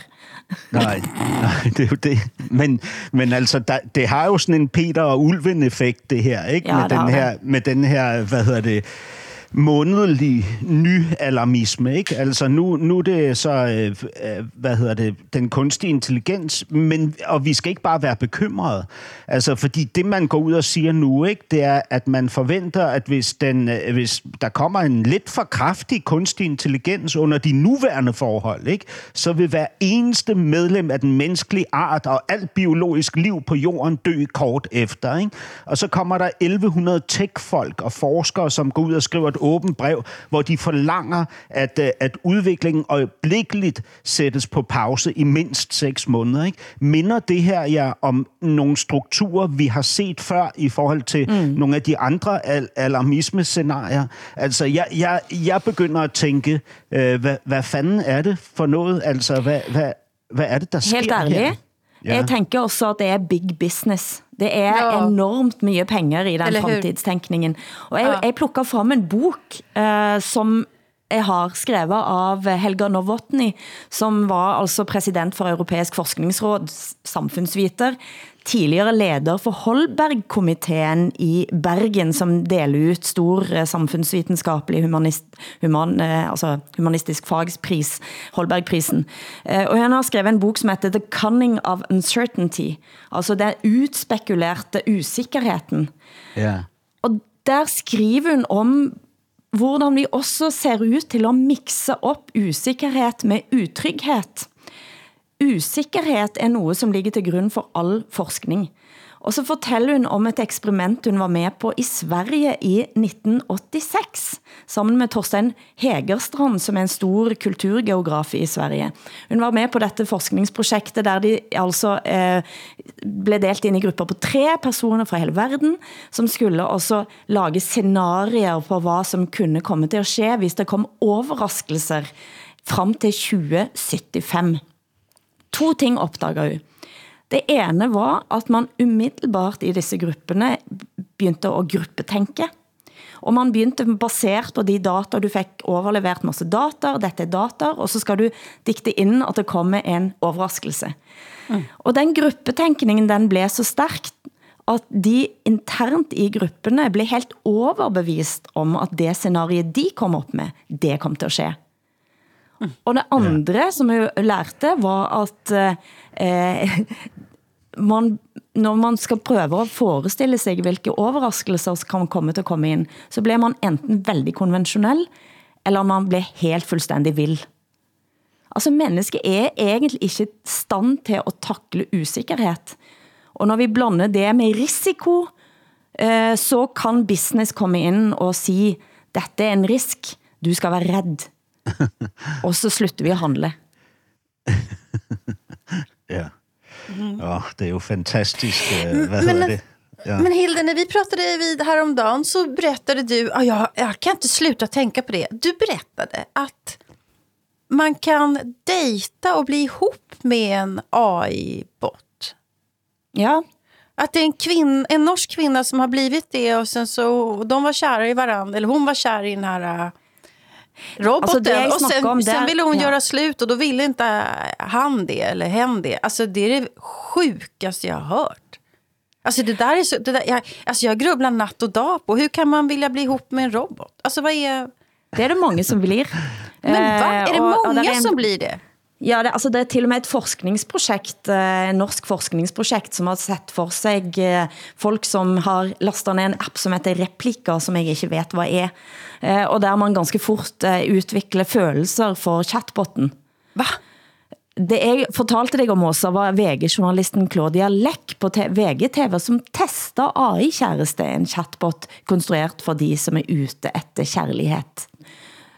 nej, nej, det er jo det. Men, men altså, der, det har jo sådan en Peter og Ulven-effekt, det her, ikke? Ja, med, den her, med den her, hvad hedder det, månedlig nyalarmisme, ikke? Altså nu, nu er det så, øh, øh, hvad hedder det, den kunstige intelligens, men, og vi skal ikke bare være bekymrede. Altså, fordi det, man går ud og siger nu, ikke, det er, at man forventer, at hvis, den, øh, hvis der kommer en lidt for kraftig kunstig intelligens under de nuværende forhold, ikke, så vil hver eneste medlem af den menneskelige art og alt biologisk liv på jorden dø kort efter. Ikke? Og så kommer der 1100 tech-folk og forskere, som går ud og skriver et åbent brev, hvor de forlanger, at, øh, at udviklingen øjeblikkeligt sættes på pause i mindst seks måneder. Ikke? Minder det her ja, om nogle strukturer, vi har set før i forhold til mm. nogle af de andre al- alarmisme-scenarier? Altså, jeg, jeg, jeg begynder at tænke, øh, hvad, hvad fanden er det for noget? Altså, hvad, hvad, hvad er det, der sker Helt ærligt. her? Ja. Jeg tænker også, at det er big business. Det er ja. enormt mye penger i den fremtidstænkningen. Og jeg, ja. jeg plukker frem en bok, uh, som jeg har skrevet av Helga Novotny, som var altså præsident for Europæisk Forskningsråd, samfundsviter, tidligere leder for Holberg-komiteen i Bergen, som deler ut stor eh, samfundsvidenskapelig humanist, human, eh, altså humanistisk fagspris, Holberg-prisen. Eh, og han har skrevet en bok som heter The Cunning of Uncertainty, altså den utspekulerte usikkerheden. Ja. Og der skriver hun om hvordan vi også ser ut til at mixe op usikkerhed med utryghed. Usikkerhed er noget, som ligger til grund for all forskning. Og så fortæller hun om et eksperiment, hun var med på i Sverige i 1986, sammen med Torsten Hegerstrand, som er en stor kulturgeograf i Sverige. Hun var med på dette forskningsprojektet, der de altså eh, blev delt ind i grupper på tre personer fra hele verden, som skulle også lage scenarier på hvad som kunne komme til at ske, hvis der kom overraskelser frem til 2075. To ting opdager hun. Det ene var, at man umiddelbart i disse grupperne begyndte at gruppetænke. Og man begyndte baseret på de data, du fik overleveret masse data, dette er data, og så skal du dikte ind, at det kommer en overraskelse. Mm. Og den gruppetænkningen, den blev så stærkt, at de internt i grupperne blev helt overbevist om, at det scenariet de kom op med, det kom til at ske. Og det andre, som jeg lærte, var at eh, man, når man skal prøve at forestille sig, hvilke overraskelser som kan komme til at komme ind, så bliver man enten veldig konventionell, eller man bliver helt fuldstændig vild. Altså mennesket er egentlig ikke stand til at takle usikkerhed. Og når vi blander det med risiko, eh, så kan business komme ind og sige, dette er en risk, du skal være redd. og så slutter vi at handle. ja. Mm. Oh, det är ju fantastiskt. Eh, vad men, det? Ja. Men Hilde, när vi pratade vid häromdagen så berättade du, oh, jag, jag kan inte sluta tänka på det, du berättade att man kan dejta och bli ihop med en AI-bot. Ja. Att det är en, kvinn, en norsk kvinna som har blivit det och sen så, och de var kära i varandra, eller hon var kär i den här roboten. Alltså och sen, sen ville hon ja. göra slut och då ville inte han det eller hen det. Alltså det är det sjukaste jag har hört. Alltså det där är så, det där, jag, alltså jag grubblar natt och dag på hur kan man vilja bli ihop med en robot? Alltså vad är... Det är det många som blir. Men va? Är det många det en... som blir det? Ja, det, altså det er til og med et forskningsprojekt, eh, norsk forskningsprojekt, som har sett for sig eh, folk, som har lastet ned en app, som heter Replika, som jeg ikke vet hvad er, eh, og der man ganske fort utvikler følelser for chatbotten. Hva? Det jeg fortalte dig om også, var VG-journalisten Claudia Leck på VGTV, som tester AI-kæreste, en chatbot konstrueret for de som er ute efter kærlighed.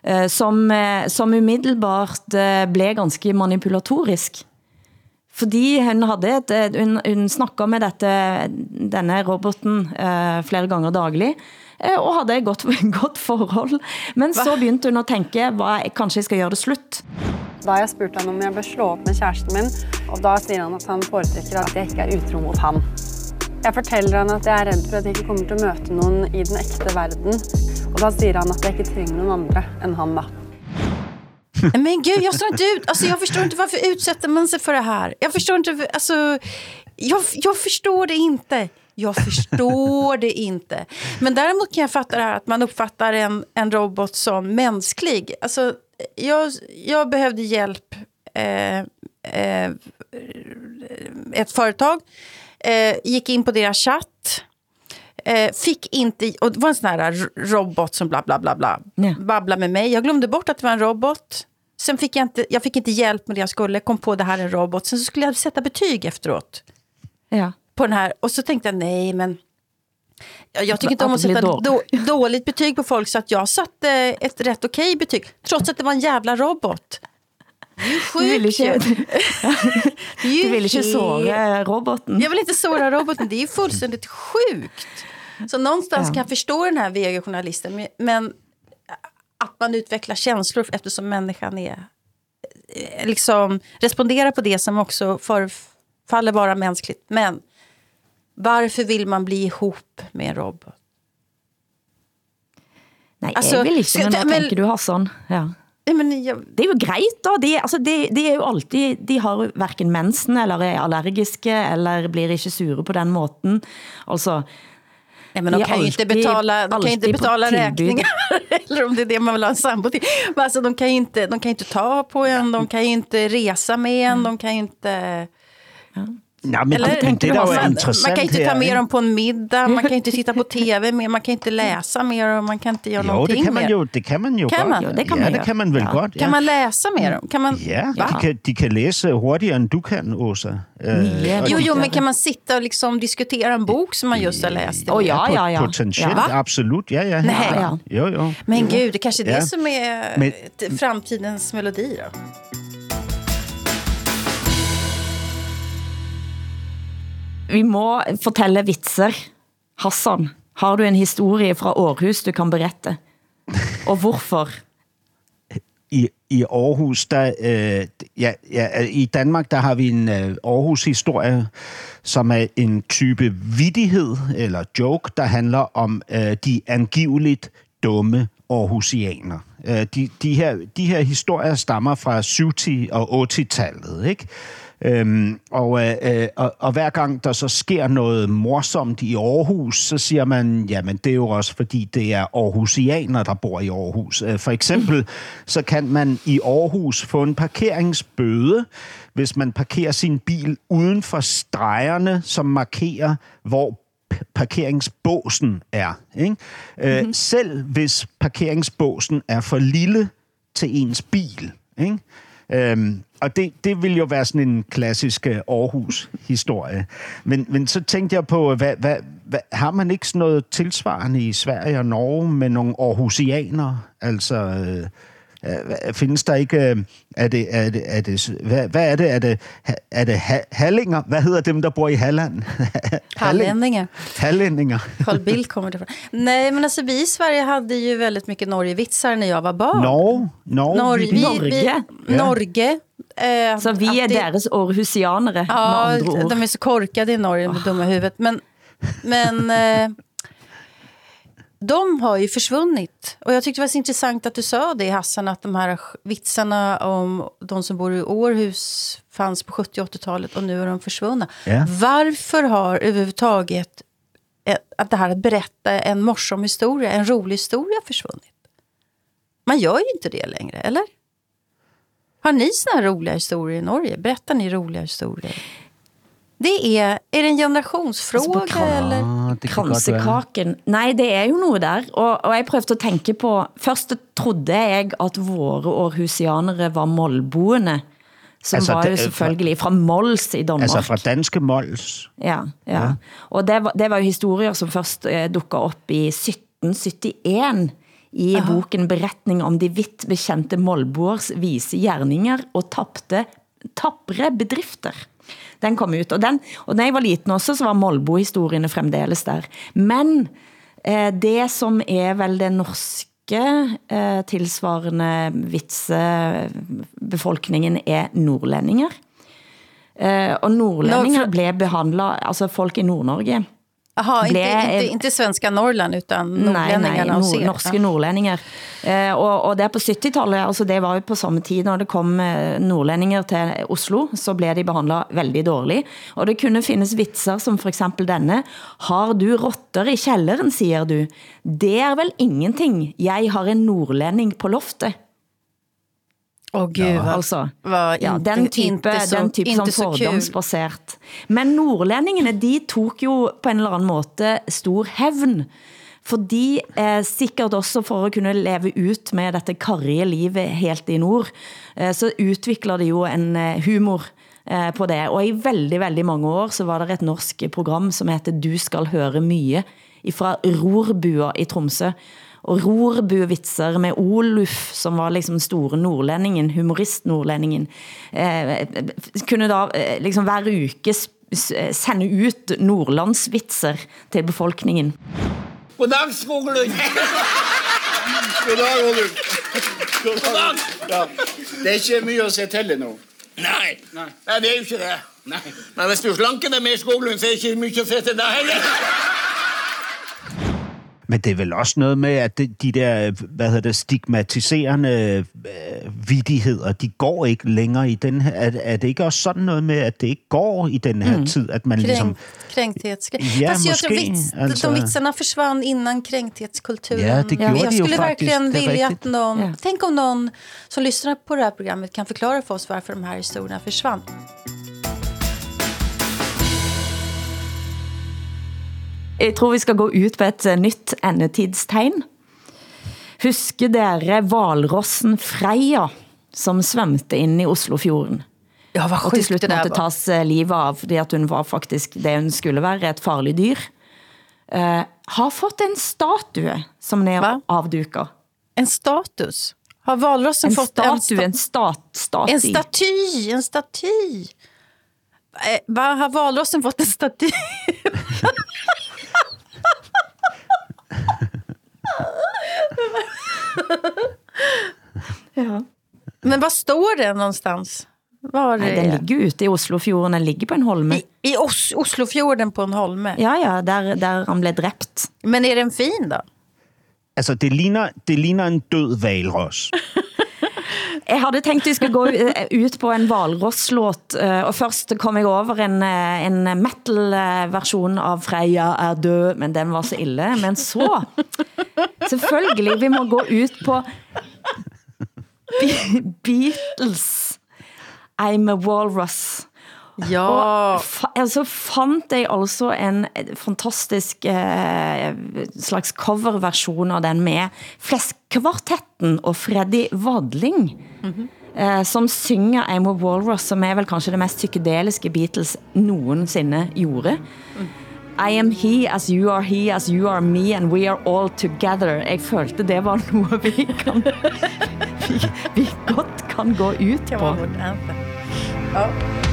Eh, som, eh, som umiddelbart eh, blev ganske manipulatorisk. Fordi hun, havde et, hun, hun snakkede med dette, denne roboten uh, flere ganger daglig, uh, og havde et godt, godt forhold. Men så begyndte hun at tænke, hvad, kanskje jeg skal gøre det slut. Da jeg spurgt ham om jeg bør slå op med kæresten min, og da siger han at han foretrækker at jeg ikke er utro mot ham. Jeg fortæller han at jeg er redd for at jeg ikke kommer til at møte nogen i den ægte verden, og da sier han at jeg ikke trenger noen andre enn han da. Men gud, jag, står inte ut, alltså, jag förstår inte varför utsätter man sig för det här. Jag förstår inte, alltså, jag, jag förstår det inte. Jag förstår det inte. Men däremot kan jag fatta det här att man uppfattar en, en robot som mänsklig. Alltså, jag, jag behövde hjälp. Eh, eh, ett företag eh, gick in på deras chatt. Eh, fick inte, och det var en sån här robot som bla bla bla bla, ja. babbla med mig. Jag glömde bort att det var en robot. Sen fick jag inte, jag fick inte hjälp med det jag skulle, kom på det här är en robot. Sen så skulle jag sätta betyg efteråt. Ja. På den här, och så tänkte jag nej men jag, jag tycker inte om att sätta då, dåligt betyg på folk så att jag satte ett rätt okej okay betyg. Trots att det var en jävla robot. Det är sjukt du vill inte, du vill inte såra roboten. Jag vill inte såra roboten, det är fullständigt sjukt. Så någonstans ja. kan jag förstå den här VG-journalisten, men att man utvecklar känslor eftersom människan är eh, liksom responderar på det som också förefaller vara mänskligt. Men varför vill man bli ihop med en robot? Nej, alltså, jag vill inte, men vad tänker du Hassan? Ja. Men jeg... Det er jo greit da, de, altså de, de er jo alltid, de har hverken mensen eller er allergiske, eller blir ikke sure på den måten. Altså, Nej, men de kan ju inte betala, de kan inte betala räkningar. Eller om det är det man vill ha en sambo till. Men alltså, de, kan inte, de kan inte ta på en, de kan inte resa med en, de kan inte... Ja. Ja, men Eller, det, det, det man, man, man kan inte ta med dem på en middag, man kan inte titta på tv mer, man kan inte läsa mer och man kan inte göra jo, någonting det kan man mer. Jo, det kan man ju kan man? Man? det kan ja, man det kan man väl ja. gott. Ja. Kan man läsa med dem? Kan man, ja, de kan, de kan läsa hurtigare än du kan, Åsa. Uh, jo, jo, men kan man sitta och liksom diskutera en bok som man just har läst? Oh, ja, ja, ja. Potentiellt, ja. absolut. Ja, ja. Nej. Ja. Jo, jo. Men gud, det kanske är det som är men, framtidens melodi då? Vi må fortælle vitser. Hassan, har du en historie fra Aarhus, du kan berette? Og hvorfor? i, i Aarhus, der, øh, ja, ja, øh, i Danmark, der har vi en øh, Aarhus-historie, som er en type vidighed eller joke, der handler om øh, de angiveligt dumme Aarhusianer. Øh, de, de, her, de her historier stammer fra 70- og 80-tallet, ikke? Øhm, og, øh, og, og hver gang der så sker noget morsomt i Aarhus, så siger man, jamen det er jo også fordi, det er Aarhusianer, der bor i Aarhus. Øh, for eksempel, så kan man i Aarhus få en parkeringsbøde, hvis man parkerer sin bil uden for stregerne, som markerer, hvor parkeringsbåsen er. Ikke? Mm-hmm. selv hvis parkeringsbåsen er for lille til ens bil. Ikke? Øhm, og det, det vil jo være sådan en klassisk øh, Aarhus-historie. Men, men så tænkte jeg på, hvad, hvad, hvad, har man ikke sådan noget tilsvarende i Sverige og Norge med nogle Aarhusianere? Altså, Øh, findes der ikke... Øh, er det, er det, er det, hvad, hvad er det? Er det, er det ha, Hallinger? Hvad hedder dem, der bor i Halland? Hallänningar. Hallänningar. Carl Bildt kommer det från. Nej, men alltså vi i Sverige hade ju väldigt mycket Norge-vitsar när jag var barn. No, no, Norge. Vi, Norge? Vi, Norge. Eh, så vi är det, deras Aarhusianere, ja, de är så korkade i Norge med oh. dumma huvudet. Men, men eh, de har ju försvunnit. Och jag tyckte det var så intressant att du sa det, Hassan, att de här vitsarna om de som bor i Århus fanns på 70 80-talet och nu är de försvunna. Yeah. Varför har överhuvudtaget att det här att berätta en morsom historia, en rolig historia försvunnit? Man gör ju inte det längre, eller? Har ni såna roliga historier i Norge? Berättar ni roliga historier? Det er, er det en generationsfråga altså eller? Kransekaken. Nej, det er jo noget der. Og, og jeg prøvde at tænke på, først trodde jeg at våre århusianere var målboende. Som altså, var jo selvfølgelig fra Mols i Danmark. Altså fra danske Mols. Ja, ja. ja. Og det var, det var jo historier som først eh, dukket op i 1771 i Aha. boken Beretning om de vidt bekendte Molboers vise gjerninger og tapte tappre bedrifter. Den kom ut, og, den, og når jeg var liten også, så var Molbo-historiene fremdeles der. Men eh, det som er vel det norske eh, tilsvarende vitsebefolkningen er nordlændinger. Eh, og nordlændinger blev behandlet, altså folk i Nord-Norge, Aha, inte, inte, inte svenska Norrland, utan norrlänningarna nej, nej, norske nordlänningar. Eh, och, och det på 70-talet, alltså det var ju på samma tid när det kom eh, nordlänningar till Oslo, så blev de behandlet väldigt dårligt. Och det kunne finnes vitser som for eksempel denne. Har du rotter i källaren, siger du? Det er vel ingenting. Jeg har en nordlänning på loftet. Åh oh, gud, ja. altså. ja, den type, så, den type som fordomsbasert. Men nordlændingene, de tog jo på en eller anden måte stor hævn. Fordi eh, sikkert også for at kunne leve ut med dette karrige livet helt i nord, eh, så utvikler de jo en eh, humor eh, på det. Og i veldig, veldig mange år så var det et norsk program som heter Du skal høre mye, fra Rorbua i Tromsø og rorbuvitser med Oluf, som var liksom store nordlændingen, humorist nordlændingen, eh, kunne da eh, liksom hver uke sende ut nordlandsvitser til befolkningen. Goddag, Skoglund! Goddag, Oluf. Goddag. Ja. Det er ikke mye å se til nå. Nei. Nei. Nei, det er jo ikke det. Nei. Men hvis du slanker deg med Skoglund, så er det ikke mye å se til deg heller. Men det er vel også noget med, at de der, hvad hedder det, stigmatiserende øh, vidigheder, de går ikke længere i den her... Er, er det ikke også sådan noget med, at det ikke går i den her mm. tid, at man Kränk, ligesom... Kränkthetsgrej. Ja, Fast jag tror vits, alltså... de vitsarna försvann innan kränkthetskulturen. Ja, det gjorde jag de skulle verkligen vilja att någon... Ja. Tänk om någon som lyssnar på det här programmet kan förklara för oss varför de här historierna försvann. Jeg tror vi skal gå ut på et eh, nytt endetidstegn. Husker dere valrossen Freja, som svømte ind i Oslofjorden? Ja, hvad og til slut måtte tas eh, livet av, fordi at hun var faktisk det hun skulle være, et farligt dyr. Uh, har fått en statue som er Hva? En status? Har valrossen en fått statue, en sta en stat staty? En staty, en staty. Va, har valrossen fått en staty? ja. Men vad står det någonstans? Var Nei, den ligger ute i Oslofjorden, den ligger på en holme. I, i Os Oslofjorden på en holme? Ja, ja, der, der han blev dræbt. Men er den fin da? Altså, det ligner, det ligner en død valros. Jeg havde tænkt, vi skulle gå eh, ut på en valrosslåt, eh, og først kom jeg over en, eh, en metal-version av Freja er død, men den var så ille. Men så, selvfølgelig, vi må gå ut på Be Beatles. I'm a Walrus. Ja. Og fa altså fandt jeg altså en fantastisk eh, slags coverversion av den med Fleskvartetten og Freddy Wadling. Mm -hmm. eh, som synger I'm a Walrus, som er vel kanskje det mest psykedeliske Beatles nogensinde gjorde. Mm. I am he as you are he as you are me and we are all together. Jeg følte det var noget vi kan vi, vi godt kan gå ut på. Ja.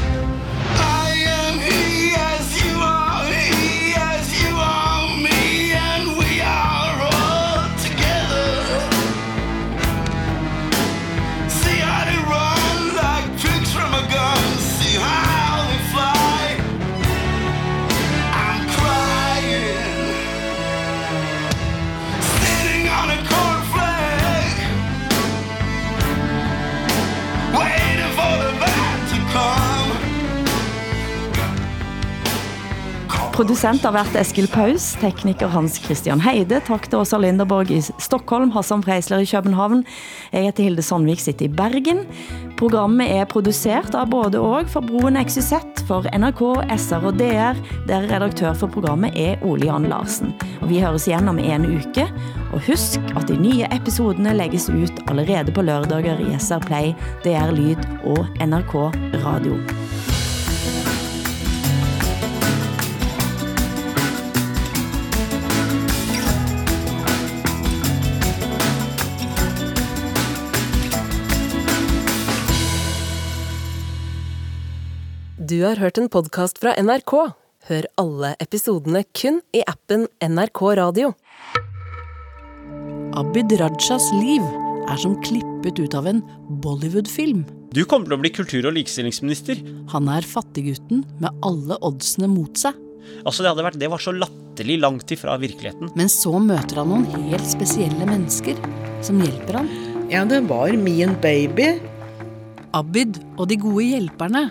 Produsent har været Eskil Paus, tekniker Hans Christian Heide, tak til Åsa Linderborg i Stockholm, Hassan Freisler i København. Jeg heter Hilde Sandvik, sitter i Bergen. Programmet er produceret av både og for Broen XYZ, for NRK, SR og DR, der redaktør for programmet er Ole Jan Larsen. Og vi høres igen om en uke, og husk at de nye episodene lægges ut allerede på lørdager i SR Play, DR Lyd og NRK Radio. Du har hørt en podcast fra NRK. Hør alle episodene kun i appen NRK Radio. Abid Rajas liv er som klippet ut av en Bollywood-film. Du kommer til å bli kultur- og likestillingsminister. Han er fattiggutten med alle oddsene mot seg. Altså, det, hadde vært, det var så latterlig langt ifra virkeligheten. Men så møter han noen helt spesielle mennesker som hjelper han. Ja, det var min baby. Abid og de gode hjelperne